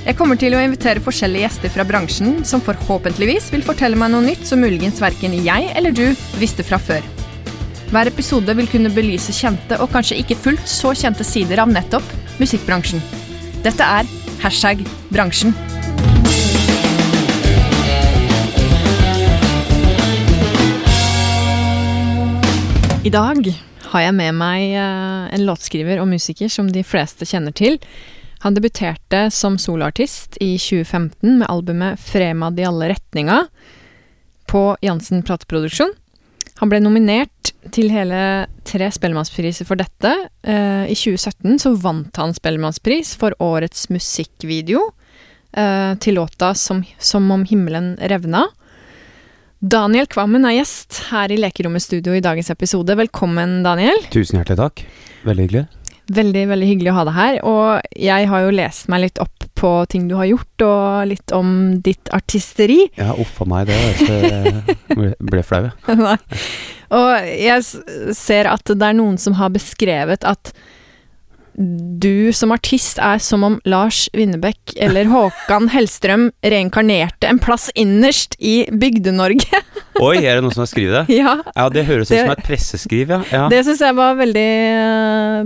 Jeg kommer til å invitere forskjellige gjester fra bransjen som forhåpentligvis vil fortelle meg noe nytt som muligens verken jeg eller du visste fra før. Hver episode vil kunne belyse kjente og kanskje ikke fullt så kjente sider av nettopp musikkbransjen. Dette er hashtag bransjen. I dag har jeg med meg eh, en låtskriver og musiker som de fleste kjenner til. Han debuterte som soloartist i 2015 med albumet 'Fremad i alle retninga' på Jansen plateproduksjon. Han ble nominert til hele tre Spellemannspriser for dette. Eh, I 2017 så vant han Spellemannspris for årets musikkvideo eh, til låta som, 'Som om himmelen revna'. Daniel Kvammen er gjest her i Lekerommet studio i dagens episode. Velkommen, Daniel. Tusen hjertelig takk. Veldig hyggelig. Veldig, veldig hyggelig å ha deg her. Og jeg har jo lest meg litt opp på ting du har gjort, og litt om ditt artisteri. Ja, uff a meg, det jeg ble, flau. jeg. Og jeg ser at det er noen som har beskrevet at du som artist er som om Lars Winnebekk eller Håkan Hellstrøm reinkarnerte en plass innerst i Bygde-Norge. Oi, er det noen som har skrevet det? ja, Ja, det høres ut som et presseskriv, ja. Ja, det syns jeg var veldig,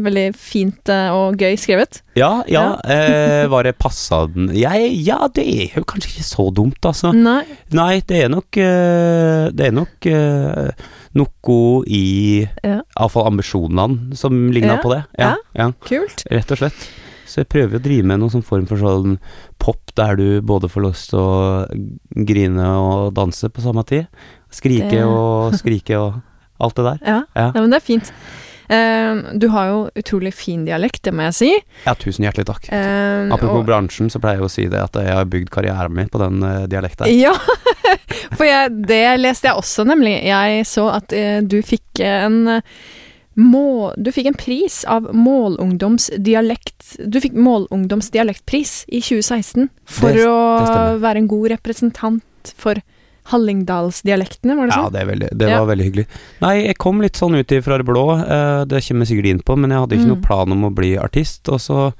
veldig fint eh, og gøy skrevet. ja. ja eh, var det passa den jeg, Ja, det er jo kanskje ikke så dumt, altså. Nei. Nei, det er nok eh, Det er nok eh, noe i Ja. Iallfall ambisjonene som ligna Ja, på det. Ja, ja. Kult. Rett og slett. Så jeg prøver å drive med noen sånn form for sånn pop der du både får lyst til å grine og danse på samme tid. Skrike Det- og skrike og alt det der. Ja. Nei, men det er fint. Eh, du har jo utrolig fin dialekt, det må jeg si. Ja, tusen hjertelig takk. Eh, Apropos og- bransjen, så pleier jeg å si det at jeg har bygd karrieren min på den uh, dialekta. Ja, for jeg, det leste jeg også, nemlig. Jeg så at uh, du fikk en eh, må, Du fikk en pris av Målungdomsdialekt Du fikk Målungdomsdialektpris i 2016 for Det- å være en god representant for Hallingdalsdialektene, var det Ja, sånn? det, er veldig, det Ja. var veldig hyggelig. Nei, jeg kom litt sånn ut fra det blå, eh, det kommer jeg sikkert inn på, men jeg hadde ikke Mm. noen plan om å bli artist, og så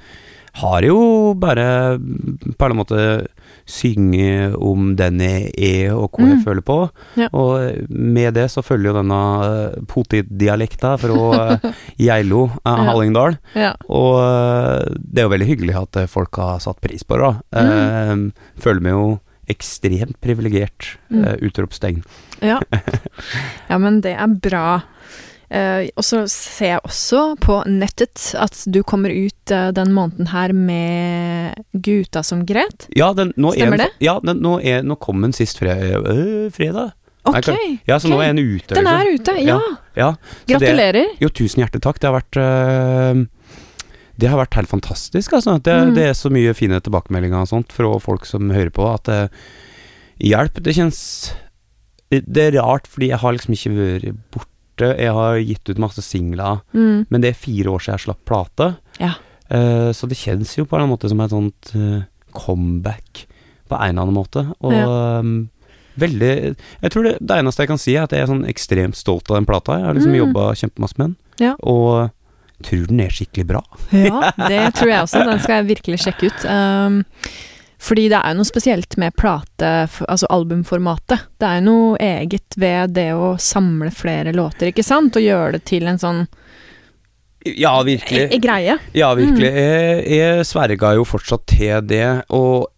har jeg jo bare på en måte synge om den jeg er og hva jeg Mm. føler på, Ja. og med det så følger jo denne eh, potetdialekta fra eh, Geilo, eh, Ja. Hallingdal, Ja. og eh, det er jo veldig hyggelig at eh, folk har satt pris på det, da. Mm. Eh, Føler meg jo ekstremt privilegert, Mm. Uh, utropstegn. Ja. ja, men det er bra. Uh, og så ser jeg også på nettet at du kommer ut uh, den måneden her med Guta som gret. Ja, Stemmer er den, det? Ja, den, nå, er, nå kom den sist fre, øh, fredag. Ok, Nei, Ja, så nå er den ute. den liksom. er ute, ja. Ja, det- Gratulerer. jo, tusen hjertelig takk. Det har vært Det har vært helt fantastisk, altså. Det, Mm. det er så mye fine tilbakemeldinger og sånt fra folk som hører på, at det hjelp. Det kjennes Det er rart, fordi jeg har liksom ikke vært borte. Jeg har gitt ut masse singler, Mm. men det er fire år siden jeg slapp plate. Ja. Uh, så det kjennes jo på en måte som et sånt uh, comeback på en eller annen måte. Og Ja. um, veldig Jeg tror det, det eneste jeg kan si, er at jeg er sånn ekstremt stolt av den plata. Jeg har liksom Mm. jobba kjempemasse med den, Ja. og tror den er skikkelig bra. Ja, det tror jeg også. Den skal jeg virkelig sjekke ut. Um, fordi det er jo noe spesielt med plate, altså albumformatet. Det er jo noe eget ved det å samle flere låter, ikke sant? Og gjøre det til en sånn Ja, virkelig. e greie. Ja, virkelig. Mm. Jeg, jeg sverga jo fortsatt til det, og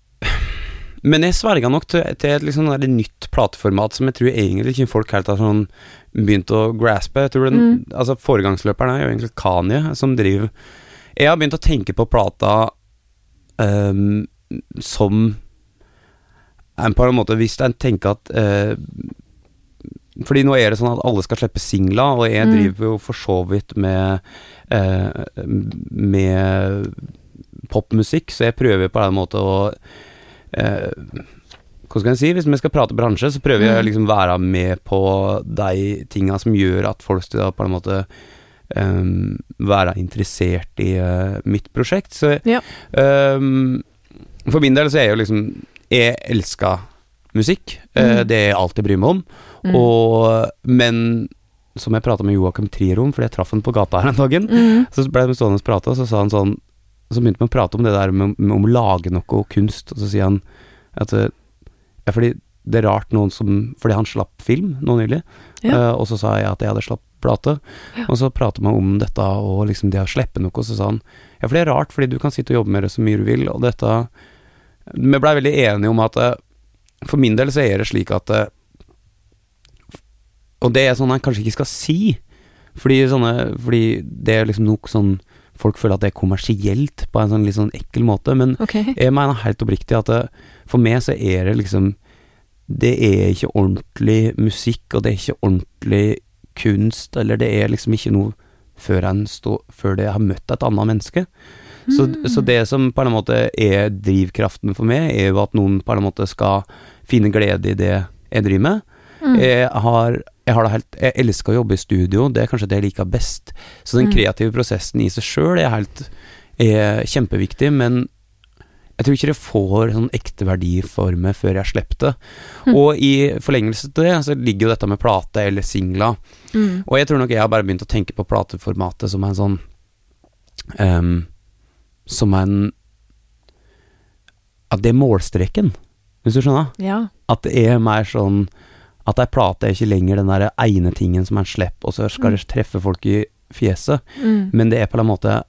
Men jeg sverga nok til, til et liksom der nytt plateformat som jeg tror egentlig ikke folk helt har sånn begynt å graspe. Jeg tror den, Mm. altså Foregangsløperen er jo egentlig Kanye, som driver Jeg har begynt å tenke på plata um, som en på en måte Hvis jeg tenker at uh, Fordi nå er det sånn at alle skal slippe singler, og jeg Mm. driver jo for så vidt med eh, Med popmusikk, så jeg prøver på en måte å eh, Hva skal jeg si? Hvis vi skal prate bransje, så prøver jeg å liksom være med på de tinga som gjør at folk skal på en måte um, være interessert i uh, mitt prosjekt. Så Ja. um, for min del så er jeg jo liksom Jeg elsker musikk. Mm. Uh, det er alt jeg bryr meg om. Mm. Og, men som jeg prata med Joakim Trier om, fordi jeg traff han på gata her en dagen, Mm. så ble vi stående og prate, og så sa han sånn Så begynte vi å prate om det der med, med om å lage noe kunst, og så sier han at eh, Ja, fordi det er rart noen som Fordi han slapp film nå nylig, Ja. eh, og så sa jeg at jeg hadde slapp plate, og så pratet man om dette og liksom det å slippe noe, og så sa han Ja, for det er rart, fordi du kan sitte og jobbe med det så mye du vil, og dette Vi blei veldig enige om at eh, for min del så er det slik at eh, Og det er sånn han kanskje ikke skal si, fordi, sånne, fordi det er liksom nok sånn Folk føler at det er kommersielt på en sånn litt sånn ekkel måte, men okay. jeg mener helt oppriktig at det, for meg så er det liksom Det er ikke ordentlig musikk, og det er ikke ordentlig kunst, eller det er liksom ikke noe før, en stå, før det har møtt et annet menneske. Så, Mm. så det som på en måte er drivkraften for meg, er jo at noen på en måte skal finne glede i det jeg driver med. Mm. Jeg har jeg har det helt Jeg elsker å jobbe i studio, det er kanskje det jeg liker best. Så den Mm. kreative prosessen i seg sjøl er helt er kjempeviktig, men jeg tror ikke det får sånn ekte verdi for meg før jeg slipper det. Mm. Og i forlengelse til det, så ligger jo dette med plate eller singler. Mm. Og jeg tror nok jeg har bare begynt å tenke på plateformatet som en sånn um, Som en At det er målstreken, hvis du skjønner? Ja. At det er mer sånn At ei plate er ikke lenger den der ene tingen som en slipper, og så skal det treffe folk i fjeset, Mm. men det er på en måte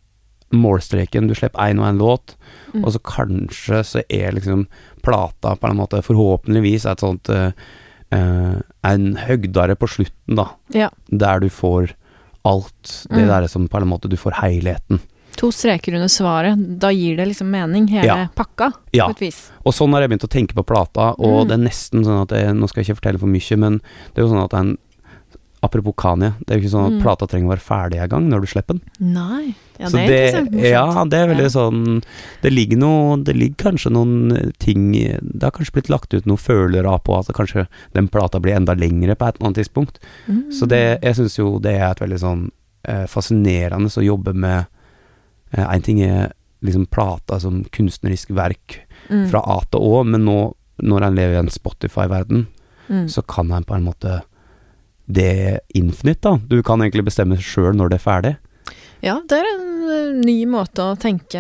målstreken. Du slipper én og én låt, Mm. og så kanskje så er liksom plata på en måte forhåpentligvis et sånt uh, En høgdare på slutten, da, Ja. der du får alt det Mm. der som på en måte du får helheten. To streker under svaret. Da gir det liksom mening, hele Ja. pakka, Ja. på et vis. Og sånn har jeg begynt å tenke på plata, og Mm. det er nesten sånn at jeg, Nå skal jeg ikke fortelle for mye, men det er jo sånn at en Apropos Kanye, det er jo ikke sånn at Mm. plata trenger å være ferdig en gang når du slipper den. Nei. Ja, Så det er. Ja, det er veldig Ja. sånn Det ligger noe Det ligger kanskje noen ting Det har kanskje blitt lagt ut noen følere på at kanskje den plata blir enda lengre på et eller annet tidspunkt. Mm. Så det Jeg syns jo det er et veldig sånn eh, fascinerende å jobbe med Én ting er liksom plata som kunstnerisk verk Mm. fra A til Å, men nå når en lever i en Spotify-verden, Mm. så kan en på en måte Det infinite, da. Du kan egentlig bestemme sjøl når det er ferdig. Ja, det er en eh, ny måte å tenke,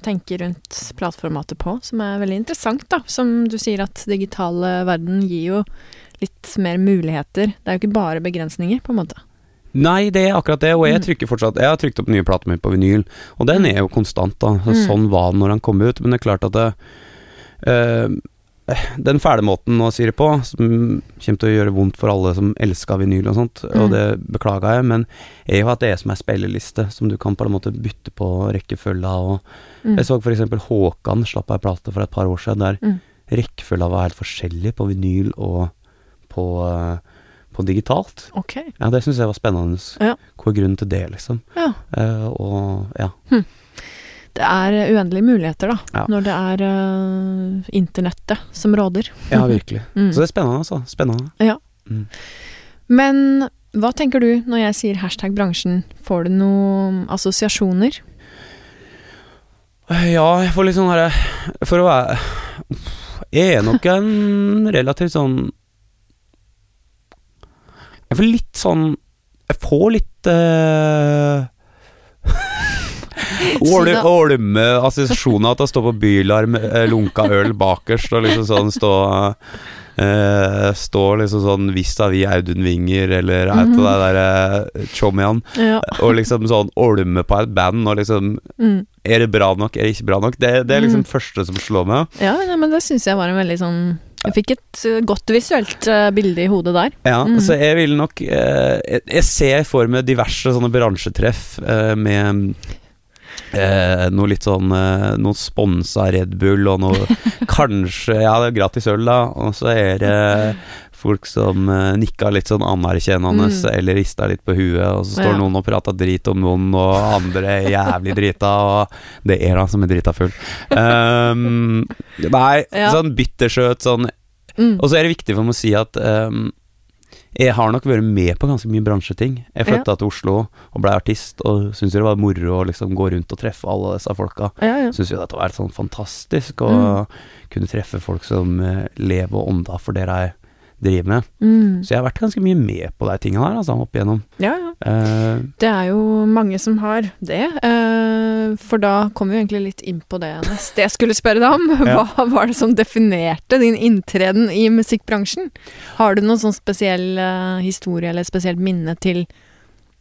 tenke rundt plateformatet på, som er veldig interessant, da. Som du sier at digitale verden gir jo litt mer muligheter. Det er jo ikke bare begrensninger, på en måte. Nei, det er akkurat det, og jeg Mm. trykker fortsatt Jeg har trykt opp nye plater mi på vinyl, og den er jo konstant, da. Mm. Sånn var den når den kom ut, men det er klart at det eh, Den fæle måten å si det på, som kommer til å gjøre vondt for alle som elsker vinyl og sånt, og Mm. det beklager jeg, men er jo at det er som ei spilleliste, som du kan på en måte bytte på rekkefølga og Mm. Jeg så for eksempel Håkan slapp ei plate for et par år siden der Mm. rekkefølga var helt forskjellig på vinyl og på, eh, på digitalt. Ok. Ja, det syns jeg var spennende. Ja. Hva er grunnen til det, liksom? Ja. Uh, og ja. Det er eh, uendelige muligheter, da. Ja. Når det er uh, internettet som råder. ja, virkelig. Mm. Så det er spennende, altså. Spennende. Men hva tenker du når jeg sier hashtag bransjen? Får du noen assosiasjoner? Ja, jeg får litt sånn herre For å være Jeg er nok en relativt sånn Jeg får litt sånn Jeg får litt uh, Olme assosiasjoner til å stå på bylarm, med eh, lunka øl bakerst og liksom sånn stå Uh, Stå liksom sånn vis-à-vis Audun Winger eller et av de der uh, chommian, Ja. og liksom sånn olme på et band og liksom Mm. er det bra nok, er det ikke bra nok? Det, det er liksom Mm. første som slår meg. Ja, ja men det syns jeg var en veldig sånn Jeg fikk et eh, godt visuelt eh, bilde i hodet der. Ja, Mm. så jeg vil nok eh, jeg, jeg ser for meg diverse sånne bransjetreff eh, med eh, noe litt sånn eh, Noe sponsa Red Bull og noe Kanskje Ja, det er gratis øl, da. Og så er det Folk som uh, nikka litt sånn anerkjennende Mm. eller rista litt på huet, og så står Ja. noen og prater drit om noen, og andre er jævlig drita, og det er han som er drita full. Um, nei, Ja. sånn bittersøt sånn Mm. Og så er det viktig for meg å si at um, jeg har nok vært med på ganske mye bransjeting. Jeg flytta til Oslo og ble artist, og syntes det var moro å liksom gå rundt og treffe alle disse folka. Ja, ja. Syns jo dette var helt sånn fantastisk å Mm. kunne treffe folk som eh, lever og ånder for det de driver med. Mm. Så jeg har vært ganske mye med på de tingene her, altså, opp igjennom. ja, ja. Uh, Det er jo mange som har det. Uh, For da kommer vi egentlig litt inn på det neste jeg skulle spørre deg om. Ja. Hva var det som definerte din inntreden i musikkbransjen? Har du noen sånn spesiell uh, historie eller spesielt minne til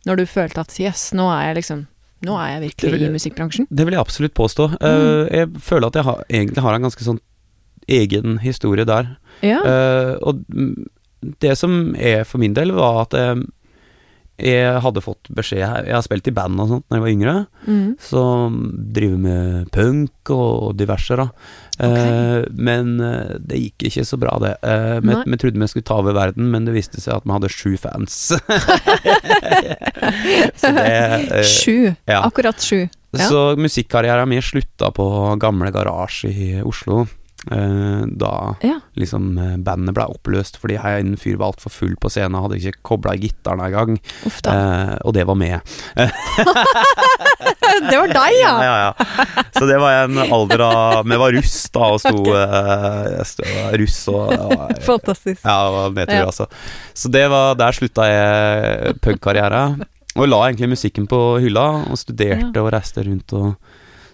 når du følte at jøss, nå er jeg liksom Nå er jeg virkelig vil i musikkbransjen? det vil jeg absolutt påstå. Mm. jeg føler at jeg har, egentlig har en ganske sånn egen historie der. Ja. Uh, og det som er for min del, var at jeg, jeg hadde fått beskjed Jeg har spilt i band og sånt da jeg var yngre, Mm. som driver med punk og diverse, da. Eh, men eh, det gikk ikke så bra, det. Eh, vi, uh, trodde vi skulle ta over verden, men det viste seg at vi hadde sju fans. så det eh, Sju. ja. Akkurat sju. Ja. Så musikkarrieren min slutta på gamle garasje i Oslo. Eh, da Ja. liksom eh, bandet ble oppløst fordi jeg en fyr var altfor full på scenen, hadde ikke kobla gitaren engang, eh, og det var med. det var deg, ja! ja, ja. Så det var en alder av Vi var russ da, og sto, eh, jeg sto russ og Fantastisk. ja, nedtur, altså. Så det var, der slutta jeg punkkarriere. Og la egentlig musikken på hylla, og studerte og reiste rundt og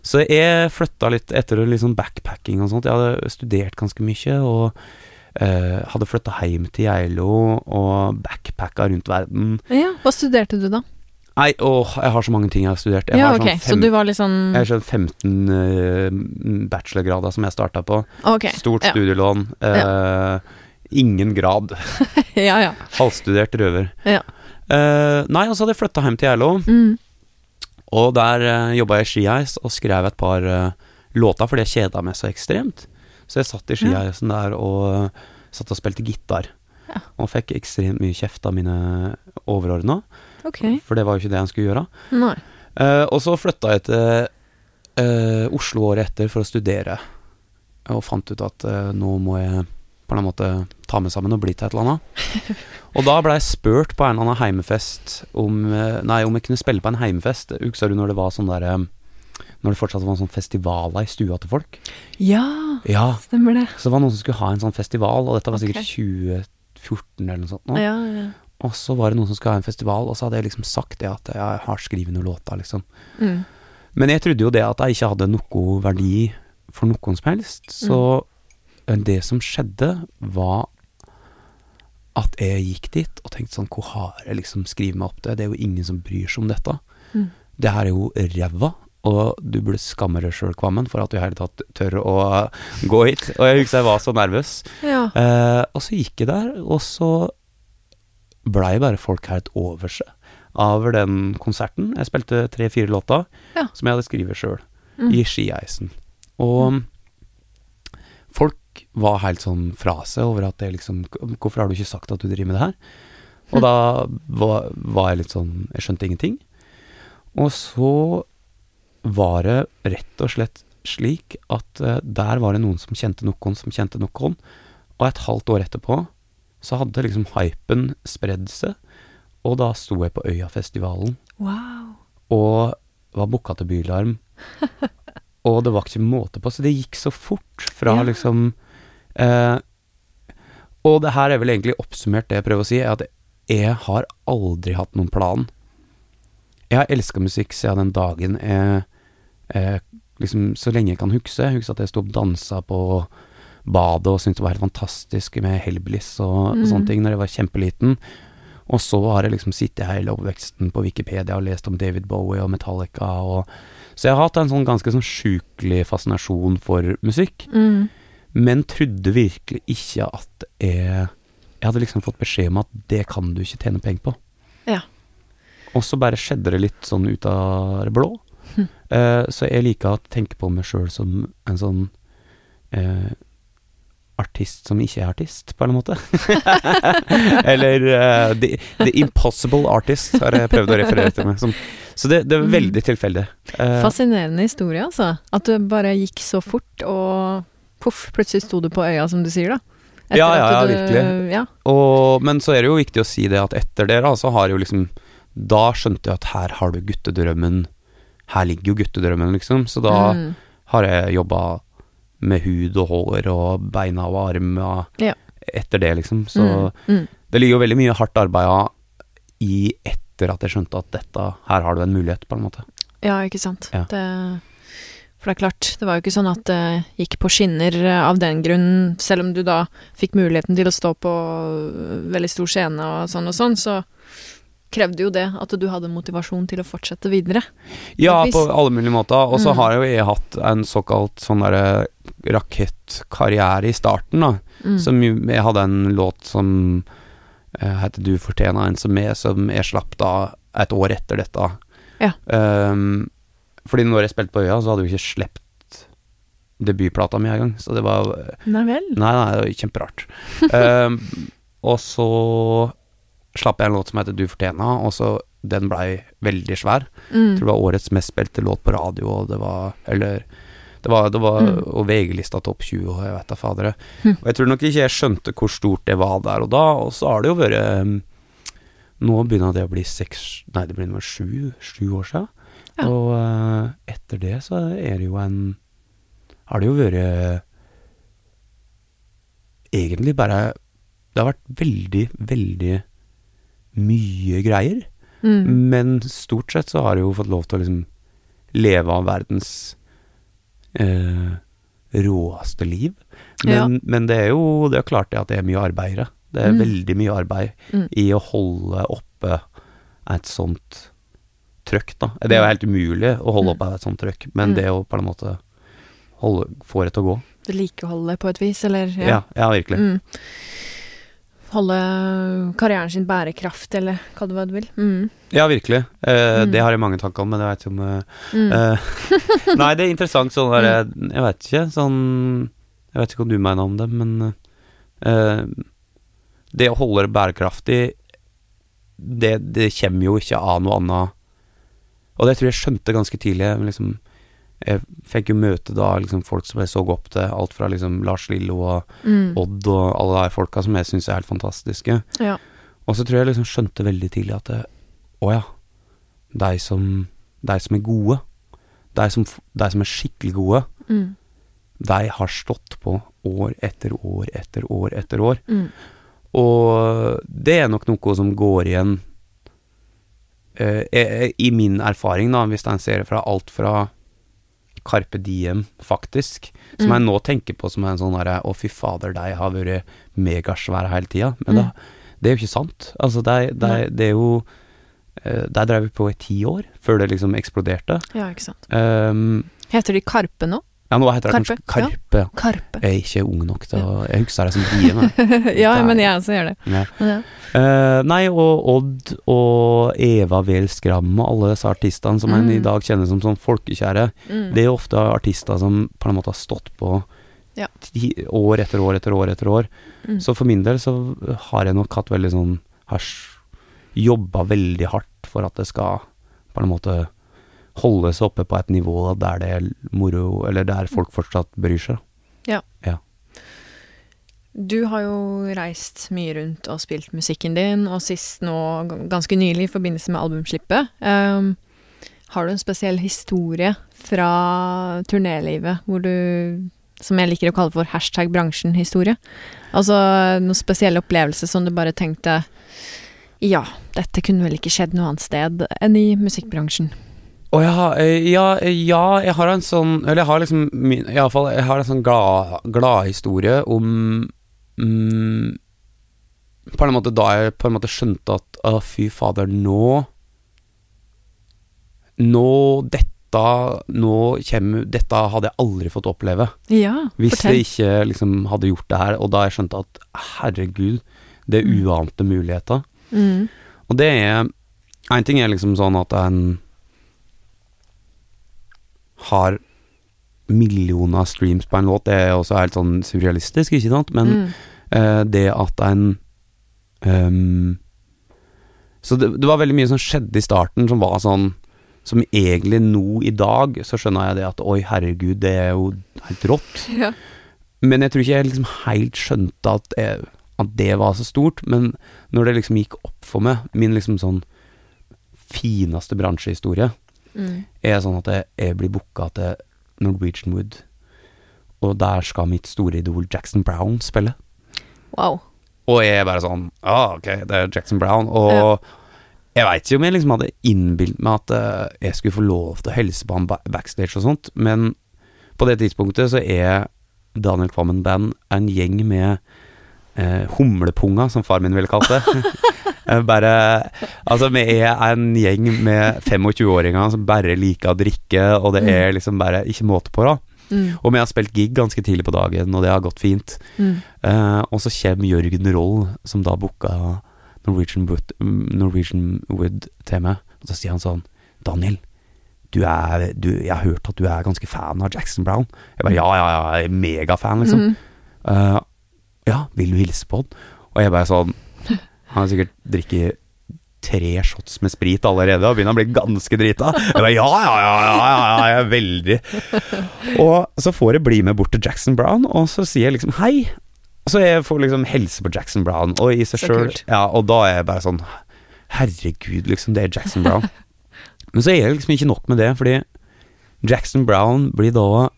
Så jeg flytta litt etter liksom backpacking og sånt. Jeg hadde studert ganske mye, og eh, hadde flytta hjem til Geilo og backpacka rundt verden. Ja, Hva studerte du, da? Nei, åh, jeg har så mange ting jeg har studert. Jeg ja, har ok, sånn Så du var sånn jeg har sånn 15 uh, bachelorgrader som jeg starta på. Ok. Stort ja. studielån. eh, Ingen grad. ja, ja. Halvstudert røver. Ja. Uh, nei, og så hadde jeg flytta hjem til Geilo, Mm. Og der uh, jobba jeg i skiheis og skrev et par uh, låter fordi jeg kjeda meg så ekstremt. Så jeg satt i skiheisen der og uh, satt og spilte gitar. Ja. Og fikk ekstremt mye kjeft av mine overordna, okay. for det var jo ikke det jeg skulle gjøre. Eh, og så flytta jeg til uh, Oslo året etter for å studere, og fant ut at eh, nå må jeg på en måte ta meg sammen og bli til et eller annet. og da ble jeg spurt på en eller annen heimefest om eh, Nei, om jeg kunne spille på en heimefest. Husker du når det var sånn der eh, Når det fortsatt var sånn festivaler i stua til folk? Ja, Ja. stemmer det. Så det var noen som skulle ha en sånn festival, og dette var sikkert okay. 2014 eller noe sånt. nå. Ja, ja. Og så var det noen som skulle ha en festival, og så hadde jeg liksom sagt det at jeg har skrevet noen låter, liksom. Mm. Men jeg trodde jo det at jeg ikke hadde noe verdi for noen som helst. Så mm. det som skjedde, var at jeg gikk dit og tenkte sånn Hvor har jeg liksom skrevet meg opp til? Det er jo ingen som bryr seg om dette. Mm. Det her er jo ræva. Og du burde skamme deg sjøl, Kvammen, for at du i hele tatt tør å gå hit. Og jeg husker jeg var så nervøs. ja. Eh, og så gikk jeg der, og så blei bare folk helt over seg av den konserten. Jeg spilte tre-fire låter Ja. som jeg hadde skrevet sjøl, Mm. i skieisen. Og folk var helt sånn fra seg over at det liksom Hvorfor har du ikke sagt at du driver med det her? Og da var, var jeg litt sånn Jeg skjønte ingenting. Og så var det rett og slett slik at uh, der var det noen som kjente noen som kjente noen, og et halvt år etterpå så hadde liksom hypen spredd seg, og da sto jeg på Øyafestivalen Wow. og var booka til Bylarm. og det var ikke måte på, så det gikk så fort fra Ja. liksom eh, Og det her er vel egentlig oppsummert det jeg prøver å si, er at jeg har aldri hatt noen plan. Jeg har elska musikk siden den dagen jeg eh, liksom Så lenge jeg kan huske. Jeg husker at jeg sto og dansa på badet og syntes det var helt fantastisk med Hellbliss og, Mm. sånne ting når jeg var kjempeliten. Og så har jeg liksom sittet hele oppveksten på Wikipedia og lest om David Bowie og Metallica og Så jeg har hatt en sånn ganske sånn sjukelig fascinasjon for musikk, Mm. Men trodde virkelig ikke at jeg Jeg hadde liksom fått beskjed om at det kan du ikke tjene penger på. Ja. Og så bare skjedde det litt sånn ut av det blå. Hm. Uh, så jeg liker å tenke på meg sjøl som en sånn uh, artist som ikke er artist, på en måte. Eller uh, the, the, Impossible Artist, har jeg prøvd å referere til meg som. Så det, det er Mm. veldig tilfeldig. Uh, Fascinerende historie, altså. At du bare gikk så fort, og poff, plutselig sto du på øya, som du sier, da. Etter Ja, ja, ja, du- virkelig. Ja. og, men så er det jo viktig å si det at etter det, da, så har jo liksom Da skjønte jeg at her har du guttedrømmen. Her ligger jo guttedrømmen, liksom. Så da Mm. har jeg jobba med hud og hår og beina og armer Ja. etter det, liksom. Så mm. Mm. det ligger jo veldig mye hardt arbeid i etter at jeg skjønte at dette Her har du en mulighet, på en måte. Ja, ikke sant. Ja. Det, for det er klart, det var jo ikke sånn at det gikk på skinner eh, av den grunn, selv om du da fikk muligheten til å stå på øh, veldig stor scene og sånn og sånn, så krevde jo det at du hadde motivasjon til å fortsette videre. Ja, På alle mulige måter. Og så Mm. har jo jeg hatt en såkalt sånn derre rakettkarriere i starten, da. Mm. Som jeg hadde en låt som uh, heter 'Du fortjener en som er', som jeg slapp da et år etter dette. Ja. Um, fordi når jeg spilte på Øya, så hadde jeg ikke sluppet debutplata mi engang, så det var Nei vel. Nei, nei, det var kjemperart. um, og så slapp jeg en låt som heter 'Du fortjener', og så den blei veldig svær. Mm. Tror det var årets mest spilte låt på radio, og det var Eller det var, det var Mm. Og VG-lista topp 20, og jeg vet da fadere. Mm. Og jeg tror nok ikke jeg skjønte hvor stort det var der og da, og så har det jo vært um, Nå begynner det å bli seks Nei, det blir nå sju, sju år siden. Ja. Og uh, etter det så er det jo en Har det jo vært Egentlig bare Det har vært veldig, veldig mye greier. Mm. Men stort sett så har jeg jo fått lov til å liksom leve av verdens eh, råeste liv. Men, Ja. men det er jo Det er klart det at det er mye arbeid i det. Det er Mm. veldig mye arbeid Mm. i å holde oppe et sånt trøkk, da. Det er jo helt umulig å holde Mm. oppe et sånt trøkk, men Mm. det å på en måte holde, få det til å gå. Vedlikeholde på et vis, eller Ja, ja, virkelig. Mm. Holde karrieren sin bærekraft, eller det hva du vil. Mm. Ja, virkelig. Eh, Mm. Det har jeg mange tanker om, men jeg vet ikke om eh, Mm. Eh, Nei, det er interessant sånn der Jeg vet ikke, sånn Jeg vet ikke hva du mener om det, men eh, Det å holde det bærekraftig det, det kommer jo ikke av noe annet Og det tror jeg skjønte ganske tidlig. Liksom, jeg fikk jo møte da liksom folk som jeg så opp til, alt fra liksom Lars Lillo og Mm. Odd og alle de folka som jeg syns er helt fantastiske. Ja. Og så tror jeg liksom skjønte veldig tidlig at Å ja. De som, de som er gode, de som, de som er skikkelig gode, Mm. de har stått på år etter år etter år etter år. Mm. Og det er nok noe som går igjen eh, eh, I min erfaring, da, hvis en ser det fra alt fra Carpe Diem, faktisk, som Mm. jeg nå tenker på som en sånn derre Å, fy fader, de har vært megasvære hele tida. Men Mm. da, det er jo ikke sant. Altså, de, de, det er jo eh, De drev på i ti år, før det liksom eksploderte. ja, ikke sant. Um, Heter de Karpe nå? Ja, nå heter det kanskje Karpe, ja. Karpe. Jeg er ikke ung nok til å Jeg husker det som jeg. ja, men jeg også gjør det. Ja. Ja. Uh, nei, og Odd og Eva Wehl Skram og alle disse artistene som en Mm. i dag kjenner som sånn folkekjære, Mm. det er jo ofte artister som på en måte har stått på Ja. ti, år etter år etter år etter år. Mm. Så for min del så har jeg nok hatt veldig sånn Har jobba veldig hardt for at det skal på en måte holdes oppe på et nivå der det er moro, eller der folk fortsatt bryr seg. Ja Du har jo reist mye rundt og spilt musikken din, og sist nå ganske nylig i forbindelse med albumslippet. Um, har du en spesiell historie fra turnélivet hvor du som jeg liker å kalle for hashtag bransjen-historie. Altså noen spesiell opplevelse som du bare tenkte Ja, dette kunne vel ikke skjedd noe annet sted enn i musikkbransjen. Å ja, eh, ja, eh, ja, jeg har en sånn Eller jeg har liksom min, i alle fall, jeg har en sånn glad- gladhistorie om mm, På en måte da jeg på en måte skjønte at å, fy fader, nå Nå Dette Nå kommer Dette hadde jeg aldri fått oppleve. Ja, Hvis fortell. jeg ikke liksom hadde gjort det her, og da jeg skjønte at herregud, det er Mm. uante muligheter. Mm. Og det er En ting er liksom sånn at en har millioner av streams på en låt, det er også helt sånn surrealistisk, ikke sant? Men Mm. uh, det at en um, Så det, det var veldig mye som skjedde i starten som var sånn Som egentlig nå i dag så skjønner jeg det at oi, herregud, det er jo helt rått. Ja. Men jeg tror ikke jeg liksom helt skjønte at, jeg, at det var så stort. Men når det liksom gikk opp for meg, min liksom sånn fineste bransjehistorie, Mm. er sånn at jeg, jeg blir booka til Norwegian Wood, og der skal mitt store idol Jackson Brown spille. Wow. Og jeg er bare sånn Ja, ok, det er Jackson Brown. Og jeg veit ikke om jeg liksom hadde innbilt meg at eh, jeg skulle få lov til å hilse på han backstage og sånt, men på det tidspunktet så er Daniel Kvammen Band en gjeng med eh, humlepunga, som far min ville kalt det. Eh, bare Altså, vi er en gjeng med 25-åringer som bare liker å drikke, og det er liksom bare ikke måte på, da. Mm. Og vi har spilt gig ganske tidlig på dagen, og det har gått fint. Mm. Eh, og så kommer Jørgen Roll, som da booka Norwegian Wood, Norwegian Wood til meg, og så sier han sånn Daniel, du er, du, jeg har hørt at du er ganske fan av Jackson Brown. Jeg bare ja, ja, ja, jeg er megafan, liksom. Mm. Eh, ja, vil du hilse på han? Og jeg bare sånn Han har sikkert drikket tre shots med sprit allerede og begynner å bli ganske drita. Jeg bare ja, ja, ja, ja, ja, jeg er veldig Og så får jeg bli med bort til Jackson Brown, og så sier jeg liksom hei. Så jeg får liksom helse på Jackson Brown, og i seg Så sjøl. Ja, og da er jeg bare sånn Herregud, liksom, det er Jackson Brown. Men så er det liksom ikke nok med det, fordi Jackson Brown blir da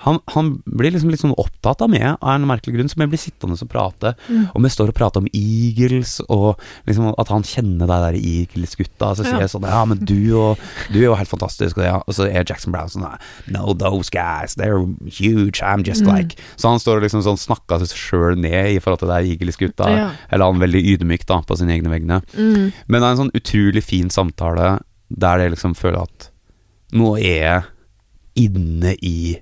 han, han blir liksom litt sånn opptatt av meg av en merkelig grunn, som jeg blir sittende og prate. Mm. Og vi står og prater om Eagles, og liksom at han kjenner de der Eagles-gutta. Så sier Ja. jeg sånn Ja, men du og Du er jo helt fantastisk. Og, ja, og så er Jackson Brown sånn No, those guys, they're huge. I'm just Mm. like Så han står og liksom sånn snakker seg sjøl ned i forhold til de Eagles-gutta. Ja. Eller han er veldig ydmyk da, på sine egne vegne. Mm. Men det er en sånn utrolig fin samtale der jeg liksom føler at nå er jeg inne i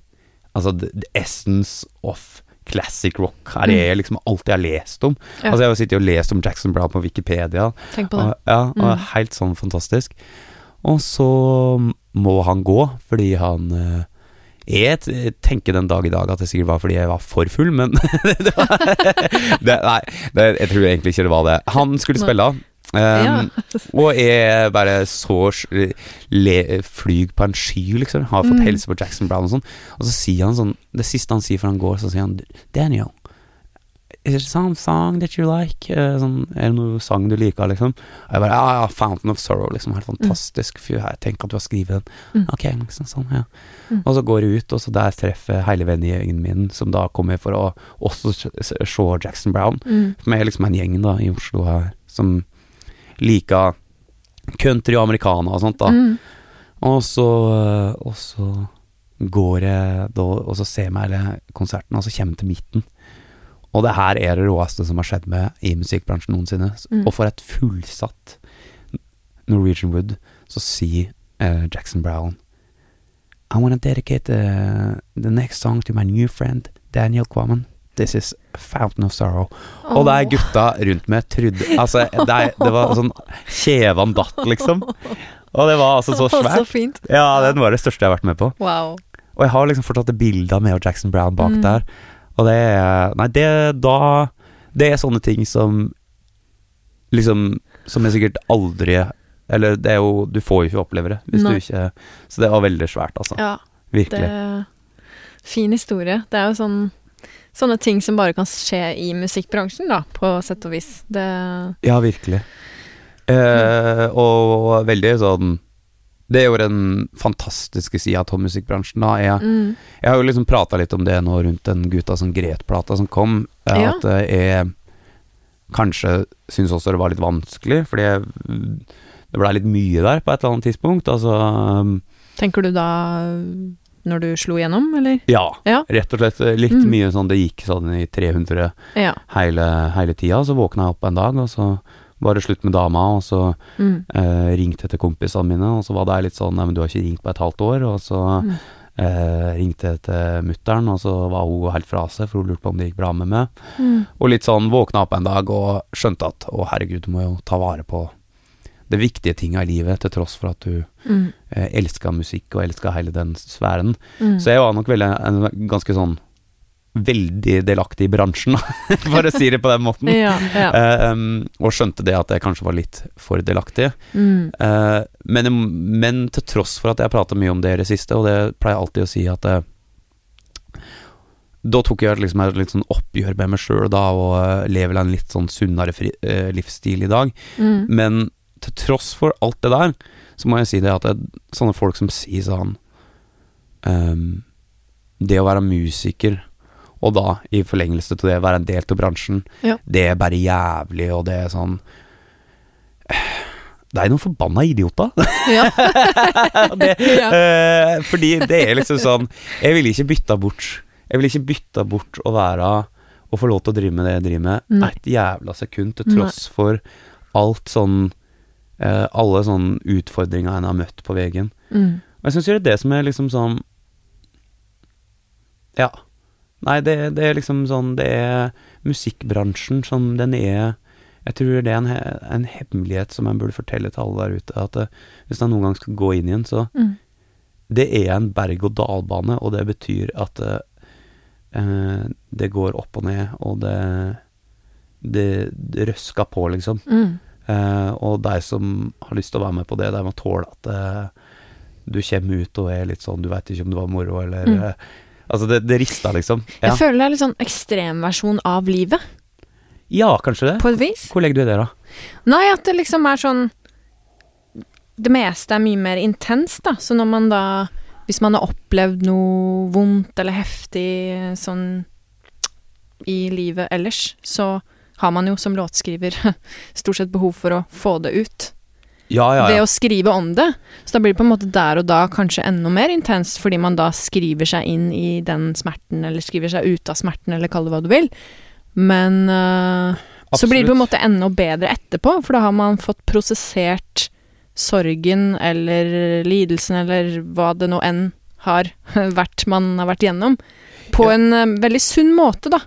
Altså the, essence of classic rock. Er er liksom alt jeg har lest om. Ja. Altså Jeg har sittet og lest om Jackson Brown på Wikipedia. Tenk på det. Og, ja, og Mm. Helt sånn fantastisk. Og så må han gå fordi han eh, jeg tenker den dag i dag at det sikkert var fordi jeg var for full, men det var, det, Nei, det, jeg tror egentlig ikke det var det. Han skulle spille, um, og er bare så le, flyg på en sky, liksom. Har fått Mm. helse på Jackson Brown og sånn. Og så sier han sånn Det siste han sier før han går, så sier han Daniel, is it some song that you like? Uh, sånn, er det noe sang du liker, liksom? Og jeg bare Ja, ja, Fountain of Sorrow, liksom. Helt fantastisk. Fyr, jeg tenker at du har skrevet den. Mm. Ok, liksom sånn, ja. Mm. Og så går jeg ut, og så der treffer hele vennegjengen min, som da kommer for å også se Jackson Brown. Mm. Er liksom en gjeng da i Oslo her som liker country og americana og sånt, da. Mm. Og så, og så går jeg da, og så ser jeg meg hele konserten, og så kommer jeg til midten. Og det her er det råeste som har skjedd med i musikkbransjen noensinne. Mm. Og for et fullsatt Norwegian Wood, så sier uh, Jackson Brown I want to dedicate the, the next song to my new friend Daniel Quammen. This is Fountain of Sorrow. Og det er gutta rundt meg trudde Altså, det, det var sånn Kjevan datt, liksom. Og det var altså så svært. Så fint. Ja, den var det største jeg har vært med på. Wow. Og jeg har liksom fortsatt et bilde av meg og Jackson Brown bak Mm. der. Og det er Nei, det da Det er sånne ting som Liksom Som jeg sikkert aldri Eller det er jo Du får jo ikke oppleve det hvis Nei. du ikke Så det var veldig svært, altså. Ja, Virkelig. det Fin historie. Det er jo sånn Sånne ting som bare kan skje i musikkbransjen, da, på sett og vis. Det Ja, virkelig. Eh, og veldig sånn Det er jo den fantastiske sida av musikkbransjen. Da. Jeg, mm. jeg har jo liksom prata litt om det nå rundt den Gutta som gret-plata som kom. eh, Ja. At eh, jeg kanskje syns også det var litt vanskelig, fordi jeg, det blei litt mye der på et eller annet tidspunkt. Altså Tenker du da når du slo gjennom, eller? Ja, Ja. rett og slett. Litt Mm. mye sånn det gikk sånn i 300 Ja. hele, hele tida. Så våkna jeg opp en dag, og så var det slutt med dama, og så Mm. eh, ringte jeg til kompisene mine, og så var det litt sånn Nei, men du har ikke ringt på et halvt år. Og så Mm. eh, ringte jeg til mutter'n, og så var hun helt fra seg, for hun lurte på om det gikk bra med meg. Mm. Og litt sånn våkna opp en dag og skjønte at å, herregud, du må jo ta vare på det viktige tinga i livet, til tross for at du Mm. eh, elska musikk og elska hele den sfæren. Mm. Så jeg var nok veldig, en, ganske sånn veldig delaktig i bransjen, for å si det på den måten. Ja, ja. Eh, um, og skjønte det at jeg kanskje var litt for delaktig. Mm. Eh, men, men til tross for at jeg prata mye om det i det siste, og det pleier jeg alltid å si at eh, Da tok jeg liksom et litt sånn oppgjør med meg sjøl da, og eh, lever en litt sånn sunnere fri, eh, livsstil i dag. Mm. Men til tross for alt det der, så må jeg si det at det, sånne folk som sier sånn um, Det å være musiker, og da i forlengelse til det være en del av bransjen, Ja. det er bare jævlig, og det er sånn Det er noen forbanna idioter. Ja. det, Ja. Uh, fordi det er liksom sånn Jeg ville ikke bytta bort Jeg ville ikke bytta bort å være Å få lov til å drive med det jeg driver med, Nei. et jævla sekund, til tross for alt sånn eh, Alle sånne utfordringer en har møtt på veien. Mm. Og jeg syns det er det som er liksom sånn Ja. Nei, det, det er liksom sånn Det er musikkbransjen som den er Jeg tror det er en, he- en hemmelighet som en burde fortelle til alle der ute, at eh, hvis en noen gang skal gå inn igjen, så Mm. Det er en berg-og-dal-bane, og det betyr at eh, eh, det går opp og ned, og det det, det røsker på, liksom. Mm. Eh, og de som har lyst til å være med på det, de må tåle at eh, du kommer ut og er litt sånn Du veit ikke om det var moro, eller Mm. eh, Altså, det, det rister, liksom. Ja. Jeg føler det er litt sånn ekstremversjon av livet, ja, kanskje det. på et vis. Hvor legger du det, da? Nei, at det liksom er sånn Det meste er mye mer intenst, da. Så når man da Hvis man har opplevd noe vondt eller heftig sånn i livet ellers, så har man jo som låtskriver stort sett behov for å få det ut. Ja, ja, Ved å skrive om det. Så da blir det på en måte der og da kanskje enda mer intenst, fordi man da skriver seg inn i den smerten, eller skriver seg ut av smerten, eller kall det hva du vil. Men uh, så blir det på en måte enda bedre etterpå, for da har man fått prosessert sorgen eller lidelsen eller hva det nå enn har vært man har vært gjennom, på Ja. en uh, veldig sunn måte, da.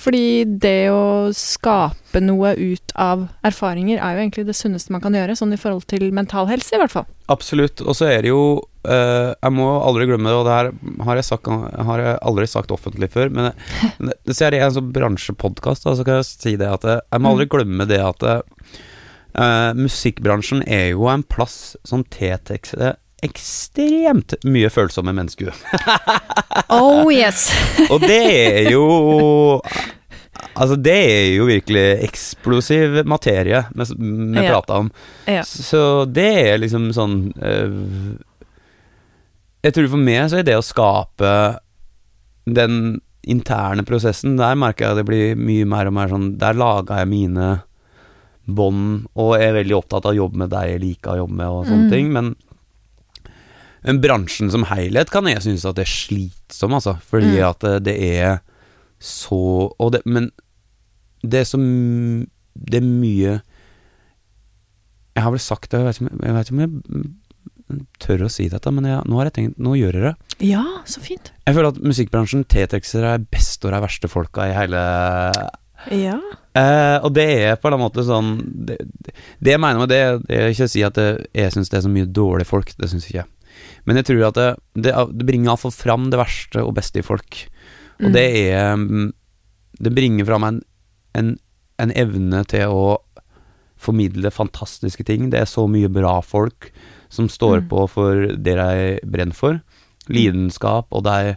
Fordi det å skape noe ut av erfaringer er jo egentlig det sunneste man kan gjøre, sånn i forhold til mental helse, i hvert fall. Absolutt. Og så er det jo eh, Jeg må aldri glemme det, og det her har jeg, sagt, har jeg aldri sagt offentlig før, men det, jeg det i en sånn bransjepodkast, så kan jeg si det at jeg, jeg må aldri glemme det at eh, musikkbransjen er jo en plass som tiltrekker ekstremt mye følsomme mennesker. Oh yes! Og det er jo Altså, det er jo virkelig eksplosiv materie vi Ja. prater om. Ja. Så det er liksom sånn øh, Jeg tror for meg så er det å skape den interne prosessen, der merker jeg at det blir mye mer og mer sånn Der lager jeg mine bånd, og er veldig opptatt av å jobbe med deg jeg liker å jobbe med, og sånne Mm. ting. Men men bransjen som helhet kan jeg synes at det er slitsom, altså. Fordi Mm. at det, det er så og det, Men det er så Det er mye Jeg har vel sagt det, jeg vet ikke, om- jeg vet ikke om jeg mm, tør å si dette, men jeg, nå har jeg tenkt Nå gjør jeg det. Ja, så fint. Jeg føler at musikkbransjen tiltrekker de beste og de verste folka i hele Ja. Eh, og det er på en måte sånn Det, det jeg mener med det, det er ikke å si at det, jeg syns det er så mye dårlige folk, det syns jeg ikke. Men jeg tror at det, det, det bringer iallfall fram det verste og beste i folk. Og Mm. det er mm, Det bringer fram en, en, en evne til å formidle fantastiske ting. Det er så mye bra folk som står Mm. på for det de brenner for. Lidenskap, og de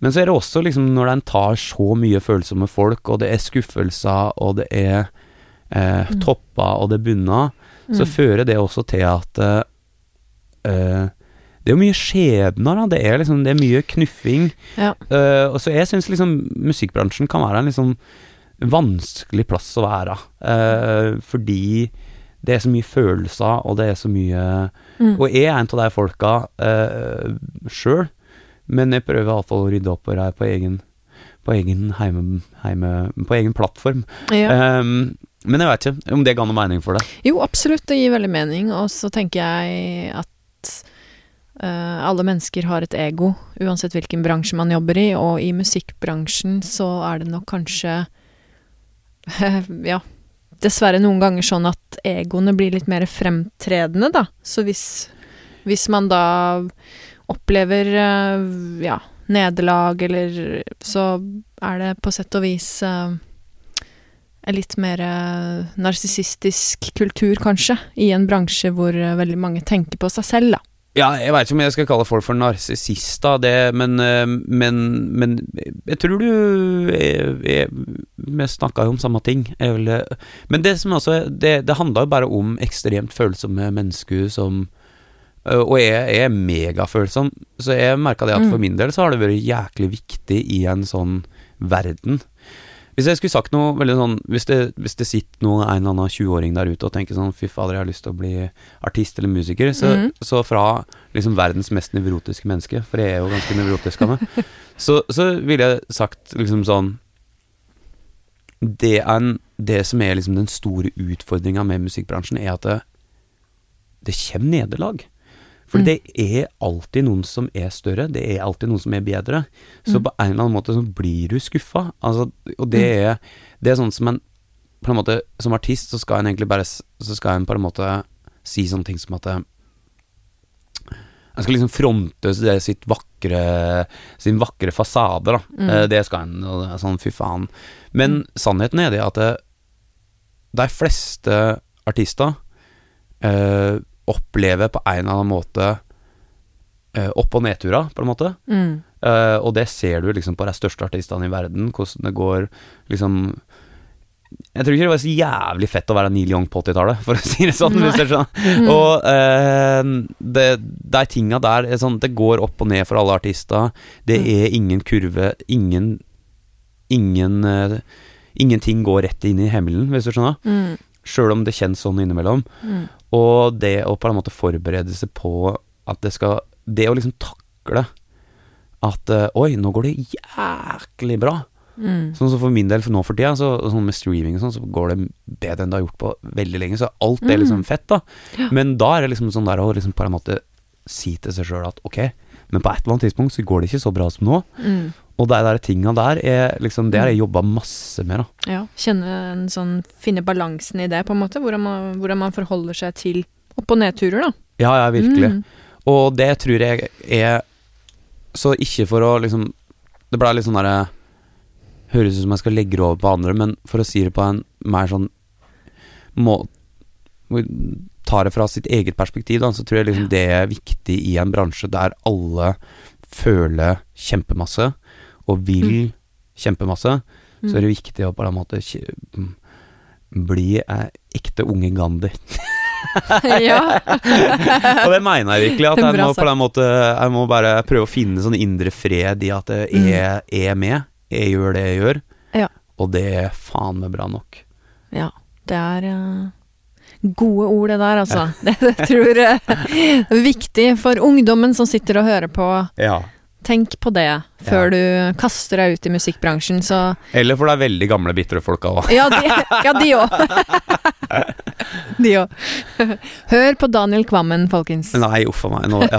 Men så er det også liksom når en tar så mye følsomme folk, og det er skuffelser, og det er eh, Mm. topper, og det er bunner, så Mm. fører det også til at eh, eh, det er jo mye skjebner, da. Det er liksom Det er mye knuffing. Ja. Uh, og så jeg syns liksom musikkbransjen kan være en liksom vanskelig plass å være. Uh, fordi det er så mye følelser, og det er så mye Mm. Og jeg er en av de folka uh, sjøl, men jeg prøver iallfall å rydde opp i det på egen på egen heime, heime På egen plattform. ja. Um, men jeg vet ikke om det ga noe mening for deg. Jo, absolutt, det gir veldig mening, og så tenker jeg at alle mennesker har et ego, uansett hvilken bransje man jobber i, og i musikkbransjen så er det nok kanskje Ja, dessverre noen ganger sånn at egoene blir litt mer fremtredende, da. Så hvis, hvis man da opplever eh, ja, nederlag, eller så er det på sett og vis eh, en litt mer eh, narsissistisk kultur, kanskje, i en bransje hvor eh, veldig mange tenker på seg selv, da. Ja, jeg veit ikke om jeg skal kalle folk for narsissister, det, men, eh, men, men jeg tror du jeg, jeg, Vi snakka jo om samme ting. Vil, eh, men det som også Det, det handla jo bare om ekstremt følsomme mennesker som Og jeg, jeg er megafølsom, så jeg merka det at Mm. for min del så har det vært jæklig viktig i en sånn verden. Hvis jeg skulle sagt noe veldig sånn Hvis det, hvis det sitter noen, en eller annen 20-åring der ute og tenker sånn Fy fader, jeg har lyst til å bli artist eller musiker, så, mm. så fra liksom verdens mest nevrotiske menneske, for jeg er jo ganske nevrotisk av meg, så, så ville jeg sagt liksom sånn det, er en, det som er liksom den store utfordringa med musikkbransjen, er at det, det kommer nederlag. For Mm. det er alltid noen som er større, det er alltid noen som er bedre. Så Mm. på en eller annen måte så blir du skuffa. Altså, og det Mm. er, det er sånn som en på en måte, Som artist så skal en egentlig bare Så skal en på en måte si sånne ting som at eh, En skal liksom fronte sitt vakre sin vakre fasade, da. Mm. Eh, Det skal en, og det er sånn fy faen. Men sannheten er det at de fleste artister eh, opplever på en eller annen måte eh, opp- og nedturer, på en måte. Mm. Uh, og det ser du liksom på de største artistene i verden, hvordan det går liksom Jeg tror ikke det var så jævlig fett å være Neil Young på 80-tallet, for å si det sånn. Mm. Og uh, det, de tinga der er sånn, Det går opp og ned for alle artister. Det Mm. er ingen kurve. Ingen Ingen uh, Ingenting går rett inn i himmelen, hvis du skjønner. Mm. Sjøl om det kjennes sånn innimellom. Mm. Og det å på en måte forberede seg på at det skal Det å liksom takle at eh, Oi, nå går det jæklig bra. Mm. Sånn som for min del for nå for tida, så, sånn med streaming og sånn, så går det bedre enn det har gjort på veldig lenge. Så alt er liksom Mm. fett, da. Ja. Men da er det liksom sånn der å liksom på en måte si til seg sjøl at ok, men på et eller annet tidspunkt så går det ikke så bra som nå. Mm. Og de der tinga der er liksom Det har jeg jobba masse med, da. Ja, kjenne en sånn Finne balansen i det, på en måte. Hvordan man, hvordan man forholder seg til opp- og nedturer, da. Ja, ja, virkelig. Mm. Og det tror jeg er Så ikke for å liksom Det blei litt sånn derre Høres ut som jeg skal legge det over på andre, men for å si det på en mer sånn må, Ta det fra sitt eget perspektiv, da, så tror jeg liksom det er viktig i en bransje der alle føler kjempemasse og vil kjempemasse. Så er det viktig å på en måte bli eh, ekte unge Gandhi. ja. Og det mener jeg virkelig. At jeg må på den måte Jeg må bare prøve å finne sånn indre fred i at jeg er, er med. Jeg gjør det jeg gjør. Ja. Og det er faen meg bra nok. ja. Det er eh, gode ord, det der, altså. Det, det tror jeg er viktig for ungdommen som sitter og hører på. Ja. Tenk på det før du kaster deg ut i musikkbransjen, så Eller for det er veldig gamle, bitre folk òg. Ja, de ja, de òg. Hør på Daniel Kvammen, folkens. Nei, uff a meg. Nå, ja.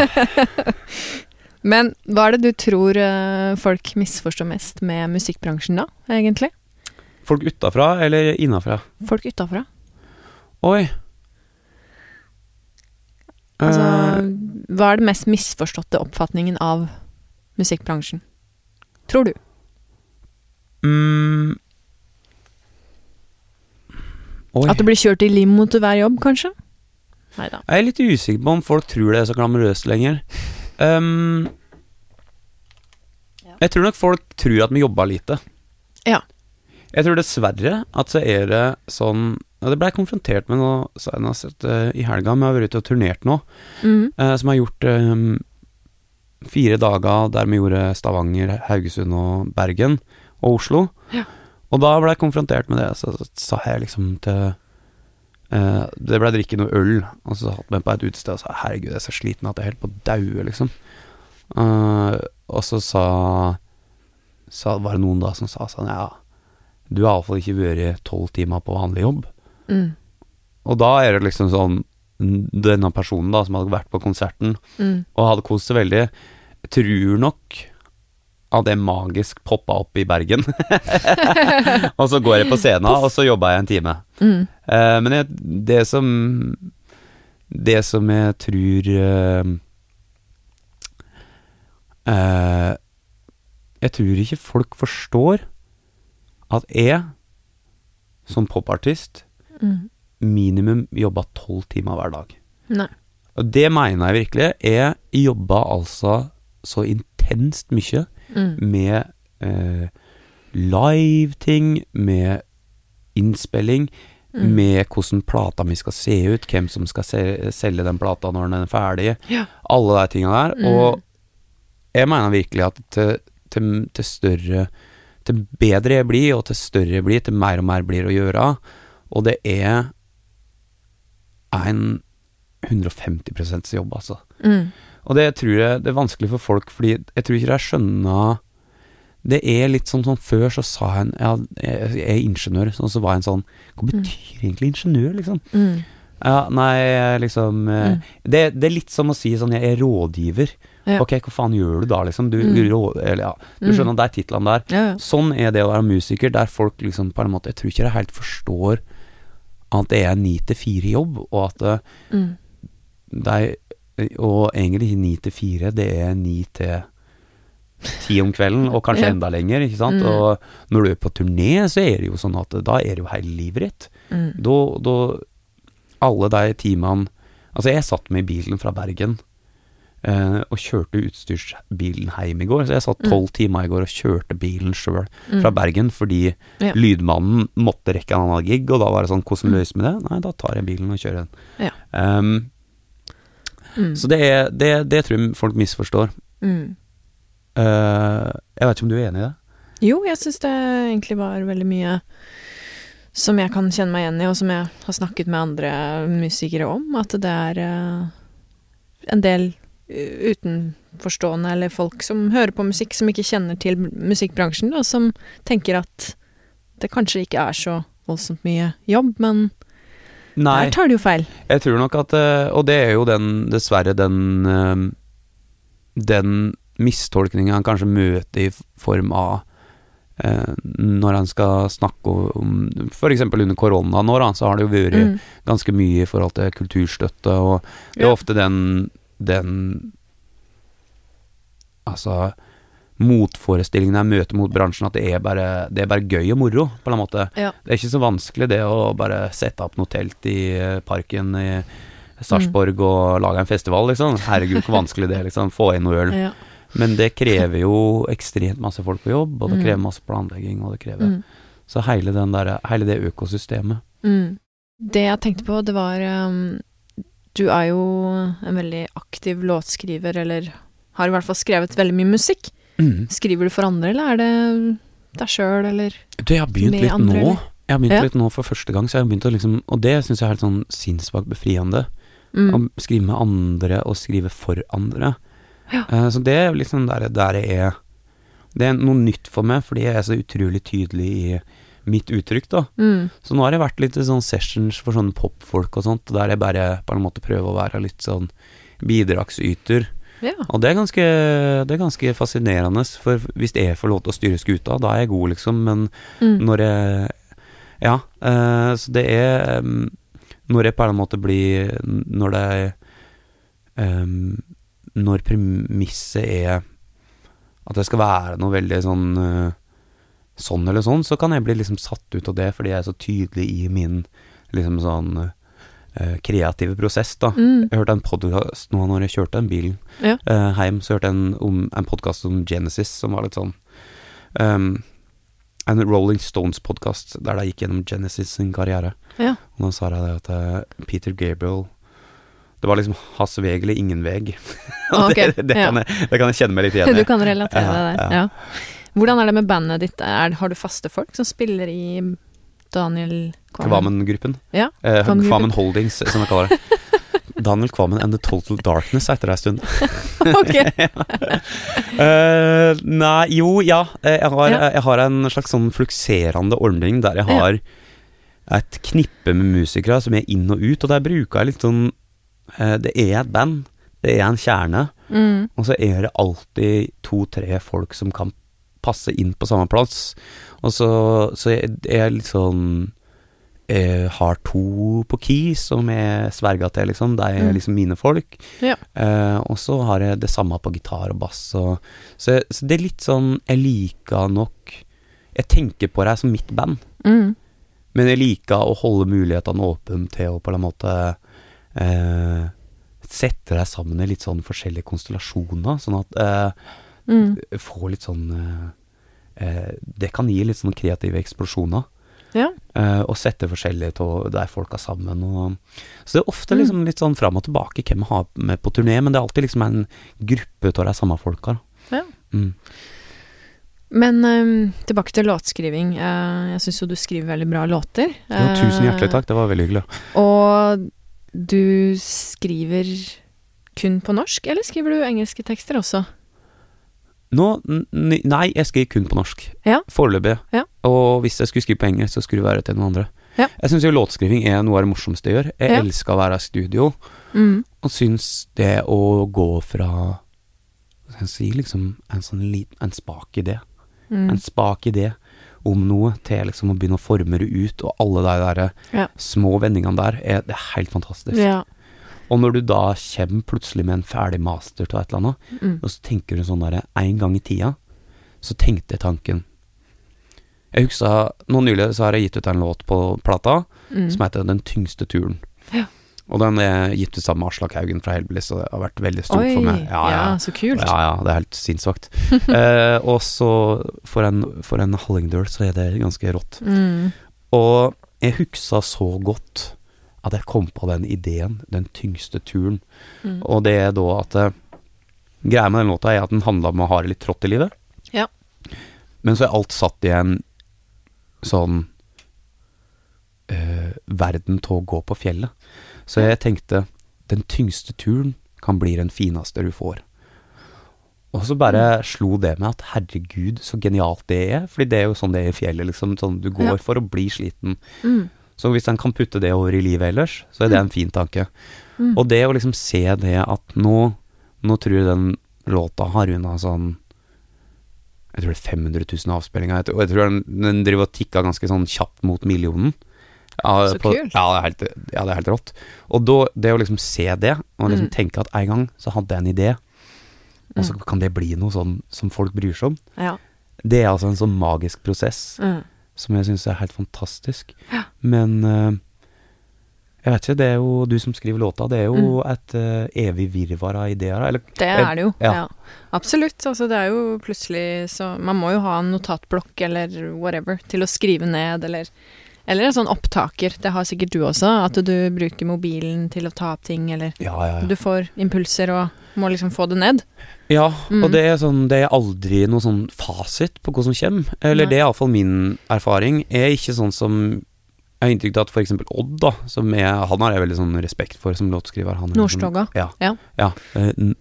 Men hva er det du tror eh, folk misforstår mest med musikkbransjen da, egentlig? Folk utafra eller innafra? Folk utafra? Oi. Altså, Eh, hva er den mest misforståtte oppfatningen av musikkbransjen? Tror du? mm. At du blir kjørt i limo til hver jobb, kanskje? Neida. Jeg er litt usikker på om folk tror det er så glamorøst lenger. Um, Ja. Jeg tror nok folk tror at vi jobber lite. Ja. Jeg tror dessverre at så er det sånn Det ble jeg konfrontert med nå senest uh, i helga, men jeg har vært ute og turnert nå, mm. eh, som har gjort um, fire dager der vi gjorde Stavanger, Haugesund og Bergen og Oslo. Ja. Og da ble jeg konfrontert med det, så, sa jeg liksom til eh, Det ble drikket noe øl, og så satt vi på et utested og sa herregud, jeg er så sliten at jeg er helt på daue, liksom. Uh, og så sa, sa Var det noen da som sa sånn Ja, du har iallfall ikke vært tolv timer på vanlig jobb. Mm. Og da er det liksom sånn Denne personen da som hadde vært på konserten Mm. og hadde kost seg veldig, tror nok hadde jeg magisk poppa opp i Bergen. og så går jeg på scenen, og så jobba jeg en time. Mm. Eh, men jeg, det som Det som jeg tror eh, eh, Jeg tror ikke folk forstår at jeg, som popartist, Mm. minimum jobba tolv timer hver dag. Nei. Og det mener jeg virkelig. Jeg jobba altså så intenst mye Mm. med eh, live-ting, med innspilling, Mm. med hvordan plata mi skal se ut, hvem som skal se, selge den plata når den er ferdig, Ja. alle de tinga der. Mm. Og jeg mener virkelig at til, til, til større Til bedre jeg blir, og til større jeg blir, til mer og mer blir å gjøre. Og det er en 150% jobb, altså. Mm. Og det tror jeg det er vanskelig for folk, fordi jeg tror ikke de skjønner Det er litt sånn som før så sa en ja, jeg jeg er ingeniør, sånn så var en sånn Hva Mm. betyr egentlig ingeniør, liksom? Mm. Ja, nei, liksom eh, Mm. det, det er litt som å si sånn Jeg er rådgiver. Ja. Ok, hva faen gjør du da, liksom? Du, Mm. du, rå, eller, ja, du Mm. skjønner de titlene der. Sånn er det å være musiker, der folk liksom på en måte Jeg tror ikke de helt forstår at det er ni til fire-jobb, og at det, Mm. de Og egentlig ni til fire, det er ni til ti om kvelden, og kanskje Ja. enda lenger, ikke sant. Mm. Og når du er på turné, så er det jo sånn at da er det jo hele livet ditt. Mm. Da, da Alle de timene Altså, jeg satt meg i bilen fra Bergen eh, og kjørte utstyrsbilen hjem i går. Så jeg satt Mm. tolv timer i går og kjørte bilen sjøl Mm. fra Bergen fordi Ja. lydmannen måtte rekke en annen gig, og da var det sånn Hvordan Mm. løser vi det? Nei, da tar jeg bilen og kjører den. Ja. Um, Mm. så det, er, det, det tror jeg folk misforstår. Mm. Eh, jeg vet ikke om du er enig i det? Jo, jeg syns det egentlig var veldig mye som jeg kan kjenne meg igjen i, og som jeg har snakket med andre musikere om. At det er uh, en del utenforstående, eller folk som hører på musikk, som ikke kjenner til musikkbransjen, og som tenker at det kanskje ikke er så voldsomt mye jobb, men Nei. der tar de jo feil. Jeg tror nok at eh, Og det er jo den, dessverre, den eh, Den mistolkninga han kanskje møter i form av eh, Når han skal snakke om F.eks. under korona nå, da, så har det jo vært Mm. ganske mye i forhold til kulturstøtte, og det er Ja. ofte den Den Altså motforestillingen jeg møter mot bransjen, at det er bare, det er bare gøy og moro, på en måte. Ja. Det er ikke så vanskelig det å bare sette opp noe telt i parken i Sarpsborg og lage en festival, liksom. Herregud, hvor vanskelig det er, liksom. Få inn noe øl. Ja. Men det krever jo ekstremt masse folk på jobb, og det Mm. krever masse planlegging, og det krever Mm. Så hele, den der, hele det økosystemet. Mm. Det jeg tenkte på, det var um, Du er jo en veldig aktiv låtskriver, eller har i hvert fall skrevet veldig mye musikk. Skriver du for andre, eller er det deg sjøl, eller Du, jeg har begynt litt andre, nå. Jeg har begynt Ja. litt nå for første gang, så jeg har begynt å liksom Og det syns jeg er helt sånn sinnssvakt befriende. mm. Å skrive med andre og skrive for andre. Ja. Uh, så det er liksom der, der jeg er Det er noe nytt for meg, fordi jeg er så utrolig tydelig i mitt uttrykk, da. Mm. Så nå har det vært litt sånn sessions for sånne popfolk og sånt, der jeg bare på en måte prøver å være litt sånn bidragsyter. Ja. Og det er ganske, det er ganske fascinerende, for hvis jeg får lov til å styre skuta, da er jeg god, liksom, men Mm. når jeg Ja, uh, så det er um, Når jeg på en måte blir Når det um, Når premisset er at det skal være noe veldig sånn eh, Sånn eller sånn, så kan jeg bli liksom satt ut av det, fordi jeg er så tydelig i min liksom sånn uh, kreative prosess, da. Mm. Jeg hørte en podkast nå når jeg kjørte den bilen Ja. uh, hjem, så hørte jeg en, om, en podkast om Genesis som var litt sånn um, En Rolling Stones-podkast der de gikk gjennom Genesis sin karriere. Ja. Og da sa de det at eh, Peter Gabriel Det var liksom hans veg eller ingen. Og Ok, det, det, kan ja. jeg, det kan jeg kjenne meg litt igjen Du kan relatere deg der. ja. Ja. Hvordan er det med bandet ditt? Er, har du faste folk som spiller i Daniel Kvammen? Kvammen-gruppen. Ja, Eh, Kvammen-gruppen. Holdings, som jeg kaller det. Daniel Kvammen and The Total Darkness etter ei stund. ok. uh, nei, jo, ja. Eh, Jeg har, Ja. jeg har en slags sånn flukserende ordning der jeg Ja. har et knippe med musikere som er inn og ut, og der bruker jeg litt sånn uh, Det er et band, det er en kjerne, Mm. og så er det alltid to-tre folk som kan passe inn på samme plass. Og så, så jeg, jeg er litt sånn jeg har to på Keys som jeg sverga til, liksom. De er Mm. liksom mine folk. Ja. Eh, og så har jeg det samme på gitar og bass. Og, så, så det er litt sånn Jeg liker nok Jeg tenker på deg som mitt band, Mm. men jeg liker å holde mulighetene åpne til å på en måte eh, sette deg sammen i litt sånn forskjellige konstellasjoner, sånn at eh, Mm. Få litt sånn eh, eh, Det kan gi litt sånn kreative eksplosjoner. Ja. Eh, og sette forskjellige av der folka sammen. Og, så det er ofte Mm. liksom litt sånn fram og tilbake hvem vi har med på turné, men det er alltid liksom en gruppe av de samme folka. Ja. Mm. Men um, tilbake til låtskriving. Uh, jeg syns jo du skriver veldig bra låter. Jo, tusen Eh, hjertelig takk, det var veldig hyggelig. Og du skriver kun på norsk, eller skriver du engelske tekster også? Nå, nei, jeg skriver kun på norsk. Ja. Foreløpig. Ja. Og hvis jeg skulle skrive på engelsk, så skulle det være til noen andre. Ja. Jeg syns jo låtskriving er noe av det morsomste jeg gjør. Jeg Ja. elsker å være i studio, Mm. og syns det å gå fra Hva skal jeg si, liksom en sånn liten En spak idé. Mm. En spak idé om noe til liksom å begynne å forme det ut, og alle de der Ja. små vendingene der, er, det er helt fantastisk. Ja. Og når du da kommer plutselig med en ferdig master til et eller annet, Mm. og så tenker du sånn derre En gang i tida så tenkte jeg tanken Jeg husker Nå nylig så har jeg gitt ut en låt på plata Mm. som heter Den tyngste turen. Ja. Og den er gitt ut sammen med Aslak Haugen fra Hellbillies, og det har vært veldig stort Oi, for meg. ja, så kult. Ja, ja, det er helt sinnssvakt. eh, og så, for en, for en hallingdøl, så er det ganske rått. Mm. Og jeg huksa så godt at jeg kom på den ideen, den tyngste turen. Mm. Og det er da at eh, Greia med den låta er at den handla om å ha det litt trått i livet. Ja. Men så er alt satt i en sånn øh, verden til å gå på fjellet. Så jeg tenkte den tyngste turen kan bli den fineste du får. Og så bare slo det meg at herregud, så genialt det er. Fordi det er jo sånn det er i fjellet, liksom. Sånn, du går Ja. for å bli sliten. Mm. Så hvis en kan putte det over i livet ellers, så er det en fin tanke. Mm. Og det å liksom se det at nå Nå tror jeg den låta har unna sånn Jeg tror det er 500 000 avspillinger. Jeg Og jeg tror den, den driver og tikka ganske sånn kjapt mot millionen. Ja, Så på- kult. Ja, det er helt, ja, det er helt rått. Og da, det å liksom se det, og liksom Mm. tenke at en gang så hadde jeg en idé, og så kan det bli noe sånn som folk bryr seg om, Ja. det er altså en sånn magisk prosess Mm. som jeg syns er helt fantastisk. Ja. Men eh, jeg vet ikke, det er jo du som skriver låta, det er jo et eh, evig virvar av ideer. Eller Det er det jo. Ja. Ja. Absolutt. Altså, det er jo plutselig så Man må jo ha en notatblokk eller whatever til å skrive ned, eller eller en sånn opptaker. Det har sikkert du også, at du bruker mobilen til å ta opp ting, eller Ja, ja, ja. du får impulser og må liksom få det ned. ja Mm. og det er sånn Det er aldri noe sånn fasit på hva som kommer. Eller Nei. det er iallfall min erfaring. Jeg er ikke sånn som Jeg har inntrykk av at eksempel Odd, da, som jeg, han har jeg veldig sånn respekt for som låtskriver. Han Nordstoga. liksom- Nordstoga. Ja. Ja. ja Uh, N-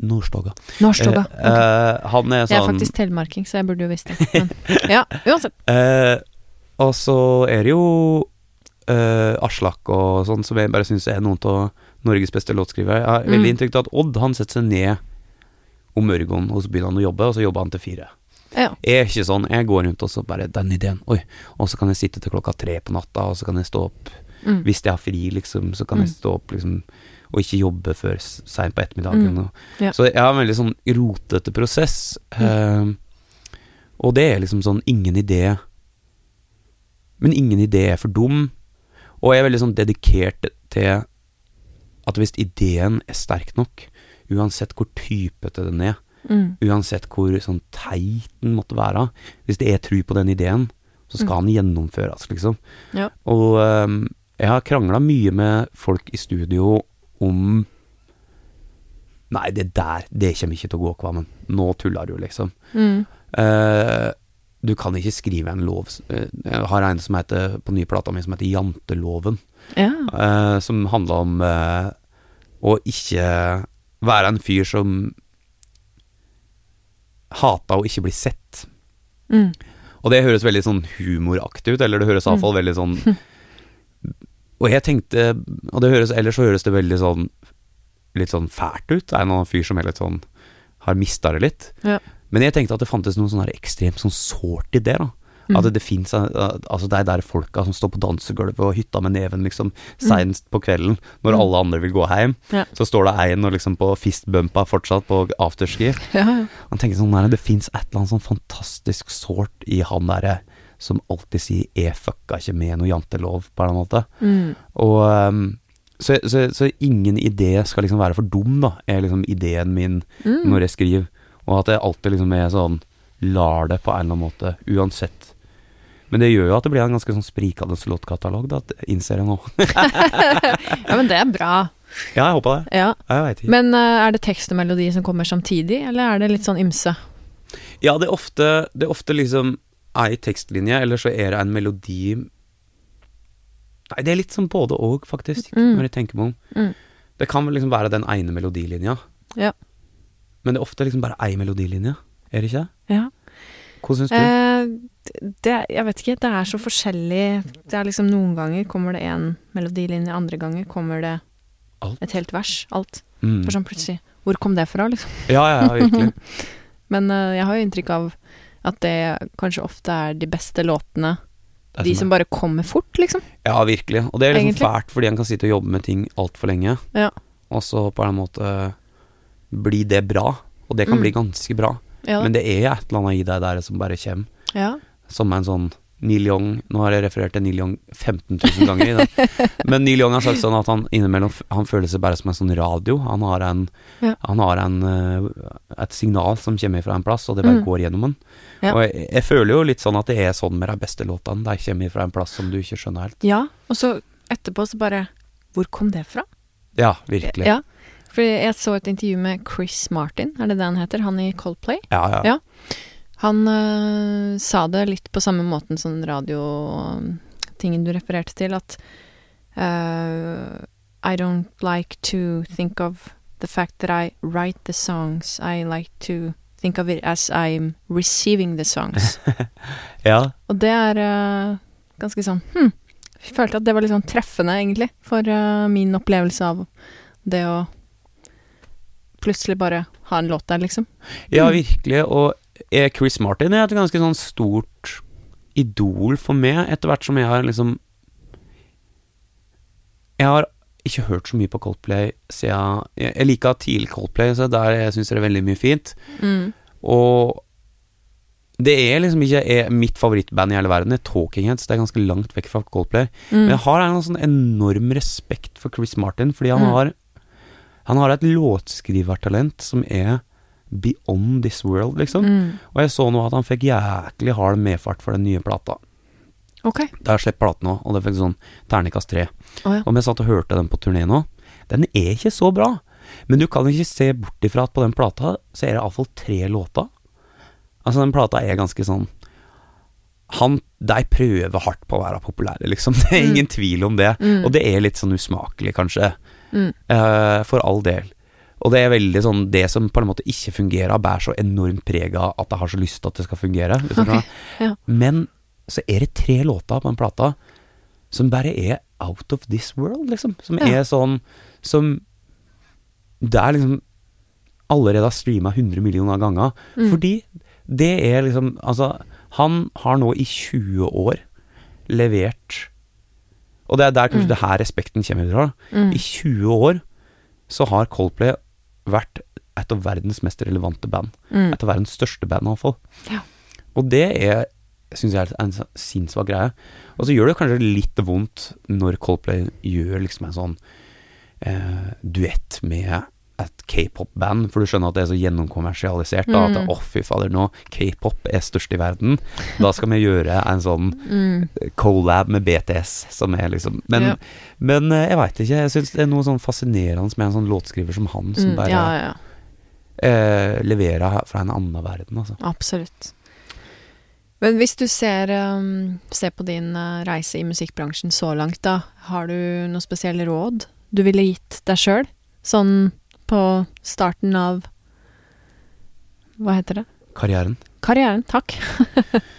Nordstoga. Norstoga. Eh, eh, han er Jeg er sånn faktisk telemarking, så jeg burde jo visst det. Men ja, uansett. Eh, og så er det jo eh, Aslak og sånn, som jeg bare syns er noen av Norges beste låtskrivere. Jeg har veldig Mm. inntrykk av at Odd han setter seg ned om morgenen, og så begynner han å jobbe, og så jobber han til fire. Ja. Jeg er ikke sånn. Jeg går rundt og så bare Den ideen. Oi. Og så kan jeg sitte til klokka tre på natta, og så kan jeg stå opp Mm. Hvis jeg har fri, liksom, så kan jeg Mm. stå opp liksom og ikke jobbe før seint på ettermiddagen. Mm. Ja. Så jeg har en veldig sånn rotete prosess. Eh, og det er liksom sånn ingen idé Men ingen idé er for dum. Og jeg er veldig sånn dedikert til at hvis ideen er sterk nok, uansett hvor typete den er, Mm. uansett hvor sånn teit den måtte være, hvis det er tru på den ideen, så skal den gjennomføres, liksom. Ja. Og um, jeg har krangla mye med folk i studio om Nei, det der, det kommer ikke til å gå, Kvammen. Nå tuller du, liksom. Mm. Uh, du kan ikke skrive en lov eh, Jeg har en som heter på nye plata mi som heter Janteloven. Ja. Uh, som handler om uh, å ikke være en fyr som hata å ikke bli sett. Mm. Og det høres veldig sånn humoraktig ut, eller det høres iallfall veldig sånn Og jeg tenkte Og det høres, ellers så høres det veldig sånn Litt sånn fælt ut. Det er en annen fyr som er litt sånn Har mista det litt. Ja. Men jeg tenkte at det fantes noe sånn ekstremt sånn sårt i det, da. Mm. At det fins Altså, det er der folka som står på dansegulvet og hytta med neven, liksom, seinest på kvelden, når Mm. alle andre vil gå hjem. Ja. Så står det en og liksom på fistbumpa fortsatt på afterski. Ja, ja. Tenker sånn nei, Det fins et eller annet sånn fantastisk sårt i han derre som alltid sier 'jeg fucka ikke med noe jantelov', på en måte. Mm. Og ehm, så, så, så ingen idé skal liksom være for dum, da, er liksom ideen min Mm. når jeg skriver. Og at jeg alltid liksom er sånn Lar det på en eller annen måte, uansett. Men det gjør jo at det blir en ganske sånn sprikende låtkatalog, da, innser jeg nå. ja, men det er bra. ja, jeg håper det. Ja. Jeg. Men uh, er det tekst og melodi som kommer samtidig, eller er det litt sånn ymse? Ja, det er ofte, det er ofte liksom ei tekstlinje, eller så er det en melodi Nei, det er litt sånn både og, faktisk, Mm. når jeg tenker meg om. Mm. Det kan vel liksom være den ene melodilinja, Ja. men det er ofte liksom bare ei melodilinje, er det ikke? ja. Hvordan syns du? Eh, det, jeg vet ikke, det er så forskjellig. Det er liksom Noen ganger kommer det en melodilinje, andre ganger kommer det Alt. et helt vers. Alt. Mm. For sånn plutselig Hvor kom det fra, liksom? Ja, ja, virkelig. Men uh, jeg har jo inntrykk av at det kanskje ofte er de beste låtene. Det er De sånn som bare kommer fort, liksom. Ja, virkelig. Og det er liksom Egentlig. fælt, fordi en kan sitte og jobbe med ting altfor lenge, Ja. og så på en måte blir det bra. Og det kan Mm. bli ganske bra. Ja. Men det er et eller annet i deg der som bare kommer. Ja. Som en sånn Neil Young Nå har jeg referert til Neil Young 15 000 ganger i dag. Men Neil Young har sagt sånn at han innimellom Han føler seg bare som en sånn radio. Han har en Ja. Han har en eh, et signal som kommer fra en plass, og det bare Mm. går gjennom den. Ja. Og jeg, jeg føler jo litt sånn at det er sånn med de beste låtene. De kommer fra en plass som du ikke skjønner helt. ja. Og så etterpå så bare Hvor kom det fra? Ja, virkelig. Ja. For jeg så et intervju med Chris Martin, er det det han heter? Han i Coldplay. Ja, ja. Ja. Han øh, sa det litt på samme måten som radiotingen du refererte til, at uh, I don't like to think of the fact that I write the songs. I like to think of it as I'm receiving the songs. ja. Og det er øh, ganske sånn hm. Jeg følte at det var litt sånn treffende, egentlig, for øh, min opplevelse av det å plutselig bare ha en låt der, liksom. Ja, Mm. virkelig. Og Chris Martin er et ganske sånn stort idol for meg, etter hvert som jeg har liksom Jeg har ikke hørt så mye på Coldplay siden Jeg, jeg liker tidlig Coldplay, så der jeg syns det er veldig mye fint. Mm. Og det er liksom ikke er mitt favorittband i hele verden. Det er Talking Heads. Det er ganske langt vekk fra Coldplay. Men Mm. jeg har en sånn enorm respekt for Chris Martin, fordi han Mm. har Han har et låtskrivertalent som er beyond this world, liksom. Mm. Og jeg så nå at han fikk jæklig hard medfart for den nye plata. Ok. Da har jeg sluppet platen nå, og det fikk sånn terningkast tre. Oh, ja. Og jeg satt og hørte den på turné nå, den er ikke så bra. Men du kan ikke se bort ifra at på den plata så er det iallfall tre låter. Altså, den plata er ganske sånn Han De prøver hardt på å være populære, liksom. Det er Mm. ingen tvil om det. Mm. Og det er litt sånn usmakelig, kanskje. Mm. Uh, for all del. Og det er veldig sånn Det som på en måte ikke fungerer, bærer så enormt preg av at jeg har så lyst til at det skal fungere. du ja. Men så er det tre låter på den plata som bare er out of this world, liksom. Som Ja. er sånn Som Det er liksom Allerede har streama 100 millioner ganger. Mm. Fordi det er liksom Altså, han har nå i 20 år levert Og det er der kanskje Mm. det her respekten kommer fra. Mm. I 20 år så har Coldplay vært et av verdens mest relevante band. Mm. Et av verdens største band, iallfall. Ja. Og det er syns jeg er en sinnssvak greie. Og så gjør det kanskje litt vondt når Coldplay gjør liksom en sånn eh, duett med et k-pop-band, for du skjønner at det er så gjennomkommersialisert. Da, At å, oh, fy fader, nå k-pop er størst i verden. Da skal vi gjøre en sånn Mm. collab med BTS, som er liksom Men, Ja. men eh, jeg veit ikke. Jeg syns det er noe sånn fascinerende med en sånn låtskriver som han, som Mm. bare Ja, ja, eh, leverer fra en annen verden, altså. Absolutt. Men hvis du ser, um, ser på din uh, reise i musikkbransjen så langt, da, har du noen spesielle råd du ville gitt deg sjøl? Sånn på starten av Hva heter det? Karrieren. Karrieren. Takk.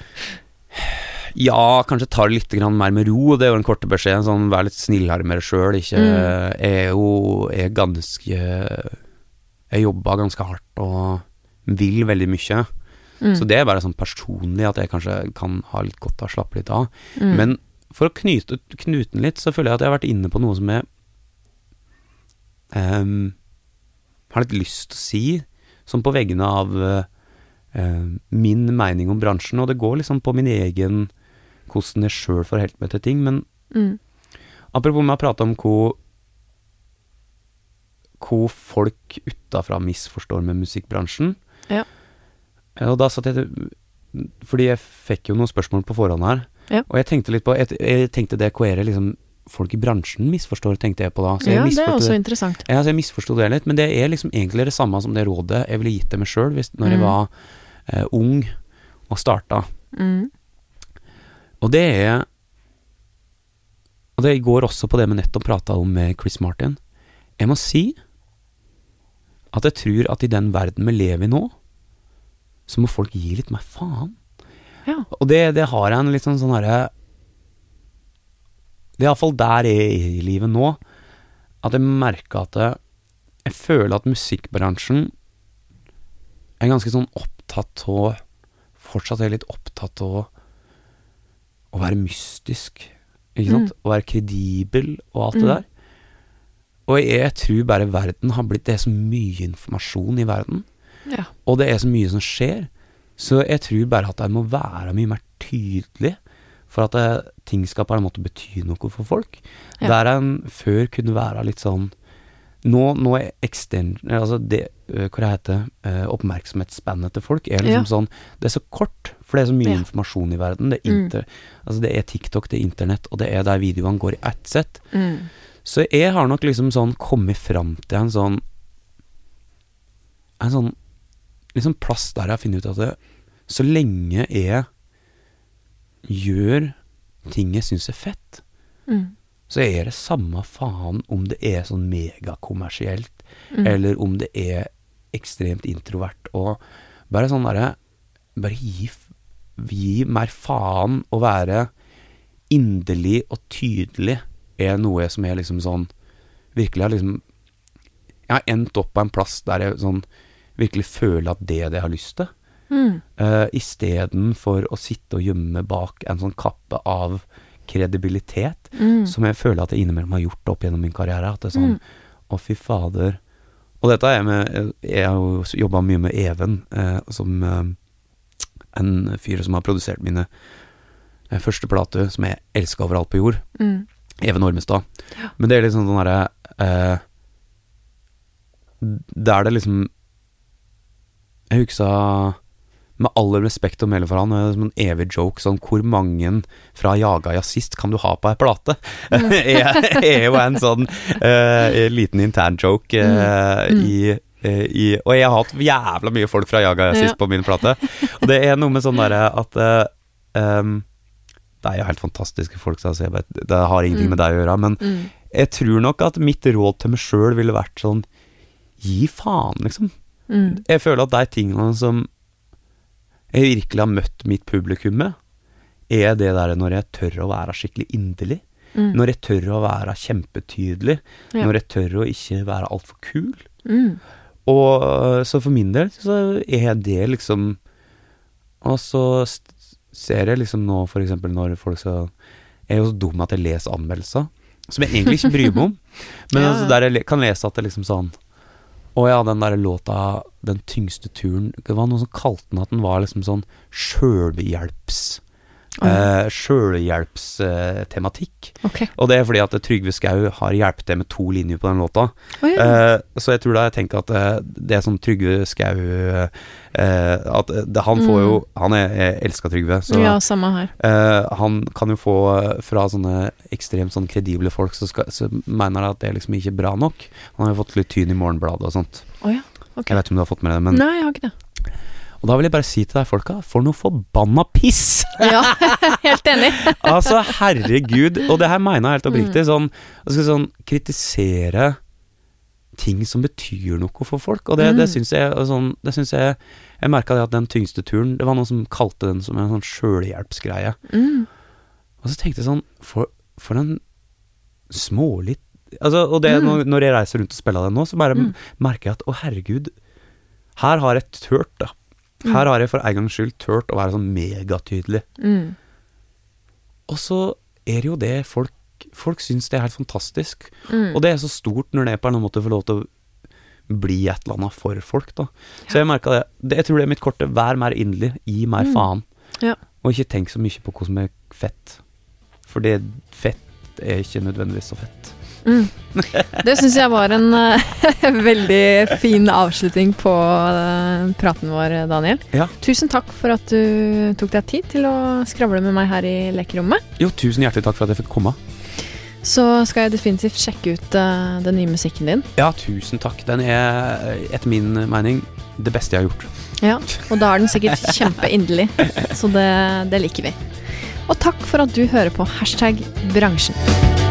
Ja, kanskje ta det litt mer med ro. Det er jo den korte beskjeden. Sånn, vær litt snillere med deg sjøl. Ikke Mm. Er jo er ganske Jeg jobba ganske hardt og vil veldig mye. Mm. Så det er bare sånn personlig at jeg kanskje kan ha litt godt av å slappe litt av. Mm. Men for å knyte knute den litt, så føler jeg at jeg har vært inne på noe som er ehm, har litt lyst til å si, som på veggene av eh, eh, min mening om bransjen, og det går liksom på min egen hvordan jeg sjøl får helt meg til ting, men Mm. apropos med å prate om hvor hvor folk utafra misforstår med musikkbransjen. Ja. Og da satt jeg Fordi jeg fikk jo noen spørsmål på forhånd her, Ja. og jeg tenkte litt på Jeg, jeg tenkte det Koere liksom folk i bransjen misforstår, tenkte jeg på da. Så jeg ja, det er også interessant. Ja, så jeg misforsto det litt, men det er liksom egentlig det samme som det rådet jeg ville gitt til meg sjøl når jeg Mm. var eh, ung og starta. Mm. Og det er Og det går også på det vi nettopp prata om med Chris Martin. Jeg må si at jeg tror at i den verden vi lever i nå, så må folk gi litt mer faen. Ja. Og det, det har jeg en litt sånn sånn herre Det er iallfall der jeg er i livet nå, at jeg merker at jeg, jeg føler at musikkbransjen er ganske sånn opptatt av Fortsatt er litt opptatt av å være mystisk, ikke sant? Å være kredibel og alt det Mm. der. Og jeg tror bare verden har blitt Det er så mye informasjon i verden. Ja. Og det er så mye som skjer. Så jeg tror bare at jeg må være mye mer tydelig for at det, ting skal på en måte bety noe for folk. Ja. Der en før kunne være litt sånn Nå, nå er extend... Altså det, øh, hva det heter øh, Oppmerksomhetsspannet til folk er liksom Ja. sånn Det er så kort, for det er så mye Ja. informasjon i verden. Det er, Mm. altså det er TikTok, det er internett, og det er der videoene går i ett sett. Mm. Så jeg har nok liksom sånn kommet fram til en sånn En sånn liksom plass der jeg har funnet ut at det, så lenge jeg gjør ting jeg syns er fett, Mm. så er det samme faen om det er sånn megakommersielt, Mm. eller om det er ekstremt introvert, og bare sånn derre Bare gi, gi mer faen å være inderlig og tydelig er noe som er liksom sånn Virkelig har liksom Jeg har endt opp på en plass der jeg sånn virkelig føler at det er det jeg har lyst til. Mm. Uh, Istedenfor å sitte og gjemme bak en sånn kappe av kredibilitet, Mm. som jeg føler at jeg innimellom har gjort opp gjennom min karriere. At det er sånn Mm. Å, fy fader. Og dette er med Jeg har jo jobba mye med Even, eh, som eh, en fyr som har produsert mine eh, første plate, som jeg elska overalt på jord. Mm. Even Ormestad. Ja. Men det er liksom sånn derre eh, Der det liksom Jeg huska med all respekt å melde for han, som en evig joke sånn Hvor mange fra Jaga jazzist kan du ha på ei plate? Mm. er, jo en sånn uh, liten intern joke uh, Mm. i eh, i, og jeg har hatt jævla mye folk fra Jaga sist Ja. på min plate. Og det er noe med sånn derre at em, Det er jo helt fantastiske folk, så jeg vet, det har ingenting Mm. med deg å gjøre. Men Mm. jeg tror nok at mitt råd til meg sjøl ville vært sånn Gi faen, liksom. Mm. Jeg føler at de tingene som jeg virkelig har møtt mitt publikum med, er det der når jeg tør å være skikkelig inderlig. Mm. Når jeg tør å være kjempetydelig. Ja. Når jeg tør å ikke være altfor kul. Mm. Og så for min del så er det liksom Og så ser jeg liksom nå for eksempel når folk skal Jeg er jo så dum at jeg leser anmeldelser, som jeg egentlig ikke bryr meg om. Men Ja, altså, der jeg kan lese at det liksom sånn Å ja, den der låta 'Den tyngste turen' Det var noen som kalte den at den var liksom sånn sjølhjelps... Ja. Eh, Sjølhjelpstematikk. Ok. Og det er fordi at Trygve Skau har hjulpet til med to linjer på den låta. Oh, ja. uh, så jeg tror da jeg tenker at uh, det sånn Trygve Skau uh, At det, han får jo Han er, jeg elsker Trygve, så Mm. ja, samme her. han kan jo få fra sånne ekstremt sånn kredible folk, så, så mener at det liksom ikke er bra nok. Han har jo fått litt tyn i Morgenbladet og sånt. Oh, ja. okay. Jeg vet ikke om du har fått med det, men Nei, jeg har ikke det. Og da vil jeg bare si til deg folka, for noe forbanna piss! Ja, helt enig. altså, herregud. Og det her mener jeg helt oppriktig. Mm. Sånn, skal sånn kritisere ting som betyr noe for folk. Og det, det Mm. syns jeg sånn, Det syns jeg Jeg merka det at den tyngste turen Det var noen som kalte den som en sånn sjølhjelpsgreie. Mm. Og så tenkte jeg sånn For, for en smålitt Altså, og det, Mm. når, når jeg reiser rundt og spiller den nå, så bare Mm. merker jeg at å, herregud, her har jeg turt, da. Her har jeg for en gangs skyld turt å være sånn megatydelig. Mm. Og så er det jo det folk Folk syns det er helt fantastisk. Mm. Og det er så stort når det på en måte får lov til å bli et eller annet for folk, da. Så jeg merka det. det. Jeg tror det er mitt korte. Vær mer inderlig. Gi mer Mm. faen. Ja. Og ikke tenk så mye på hva som er fett. For det fett er ikke nødvendigvis så fett. Mm. Det syns jeg var en eh, veldig fin avslutning på eh, praten vår, Daniel. Ja. Tusen takk for at du tok deg tid til å skravle med meg her i lekerommet. Jo, tusen hjertelig takk for at jeg fikk komme. Så skal jeg definitivt sjekke ut uh, den nye musikken din. Ja, tusen takk. Den er etter min mening det beste jeg har gjort. Ja, Og da er den sikkert kjempeinderlig, så det, det liker vi. Og takk for at du hører på hashtag bransjen.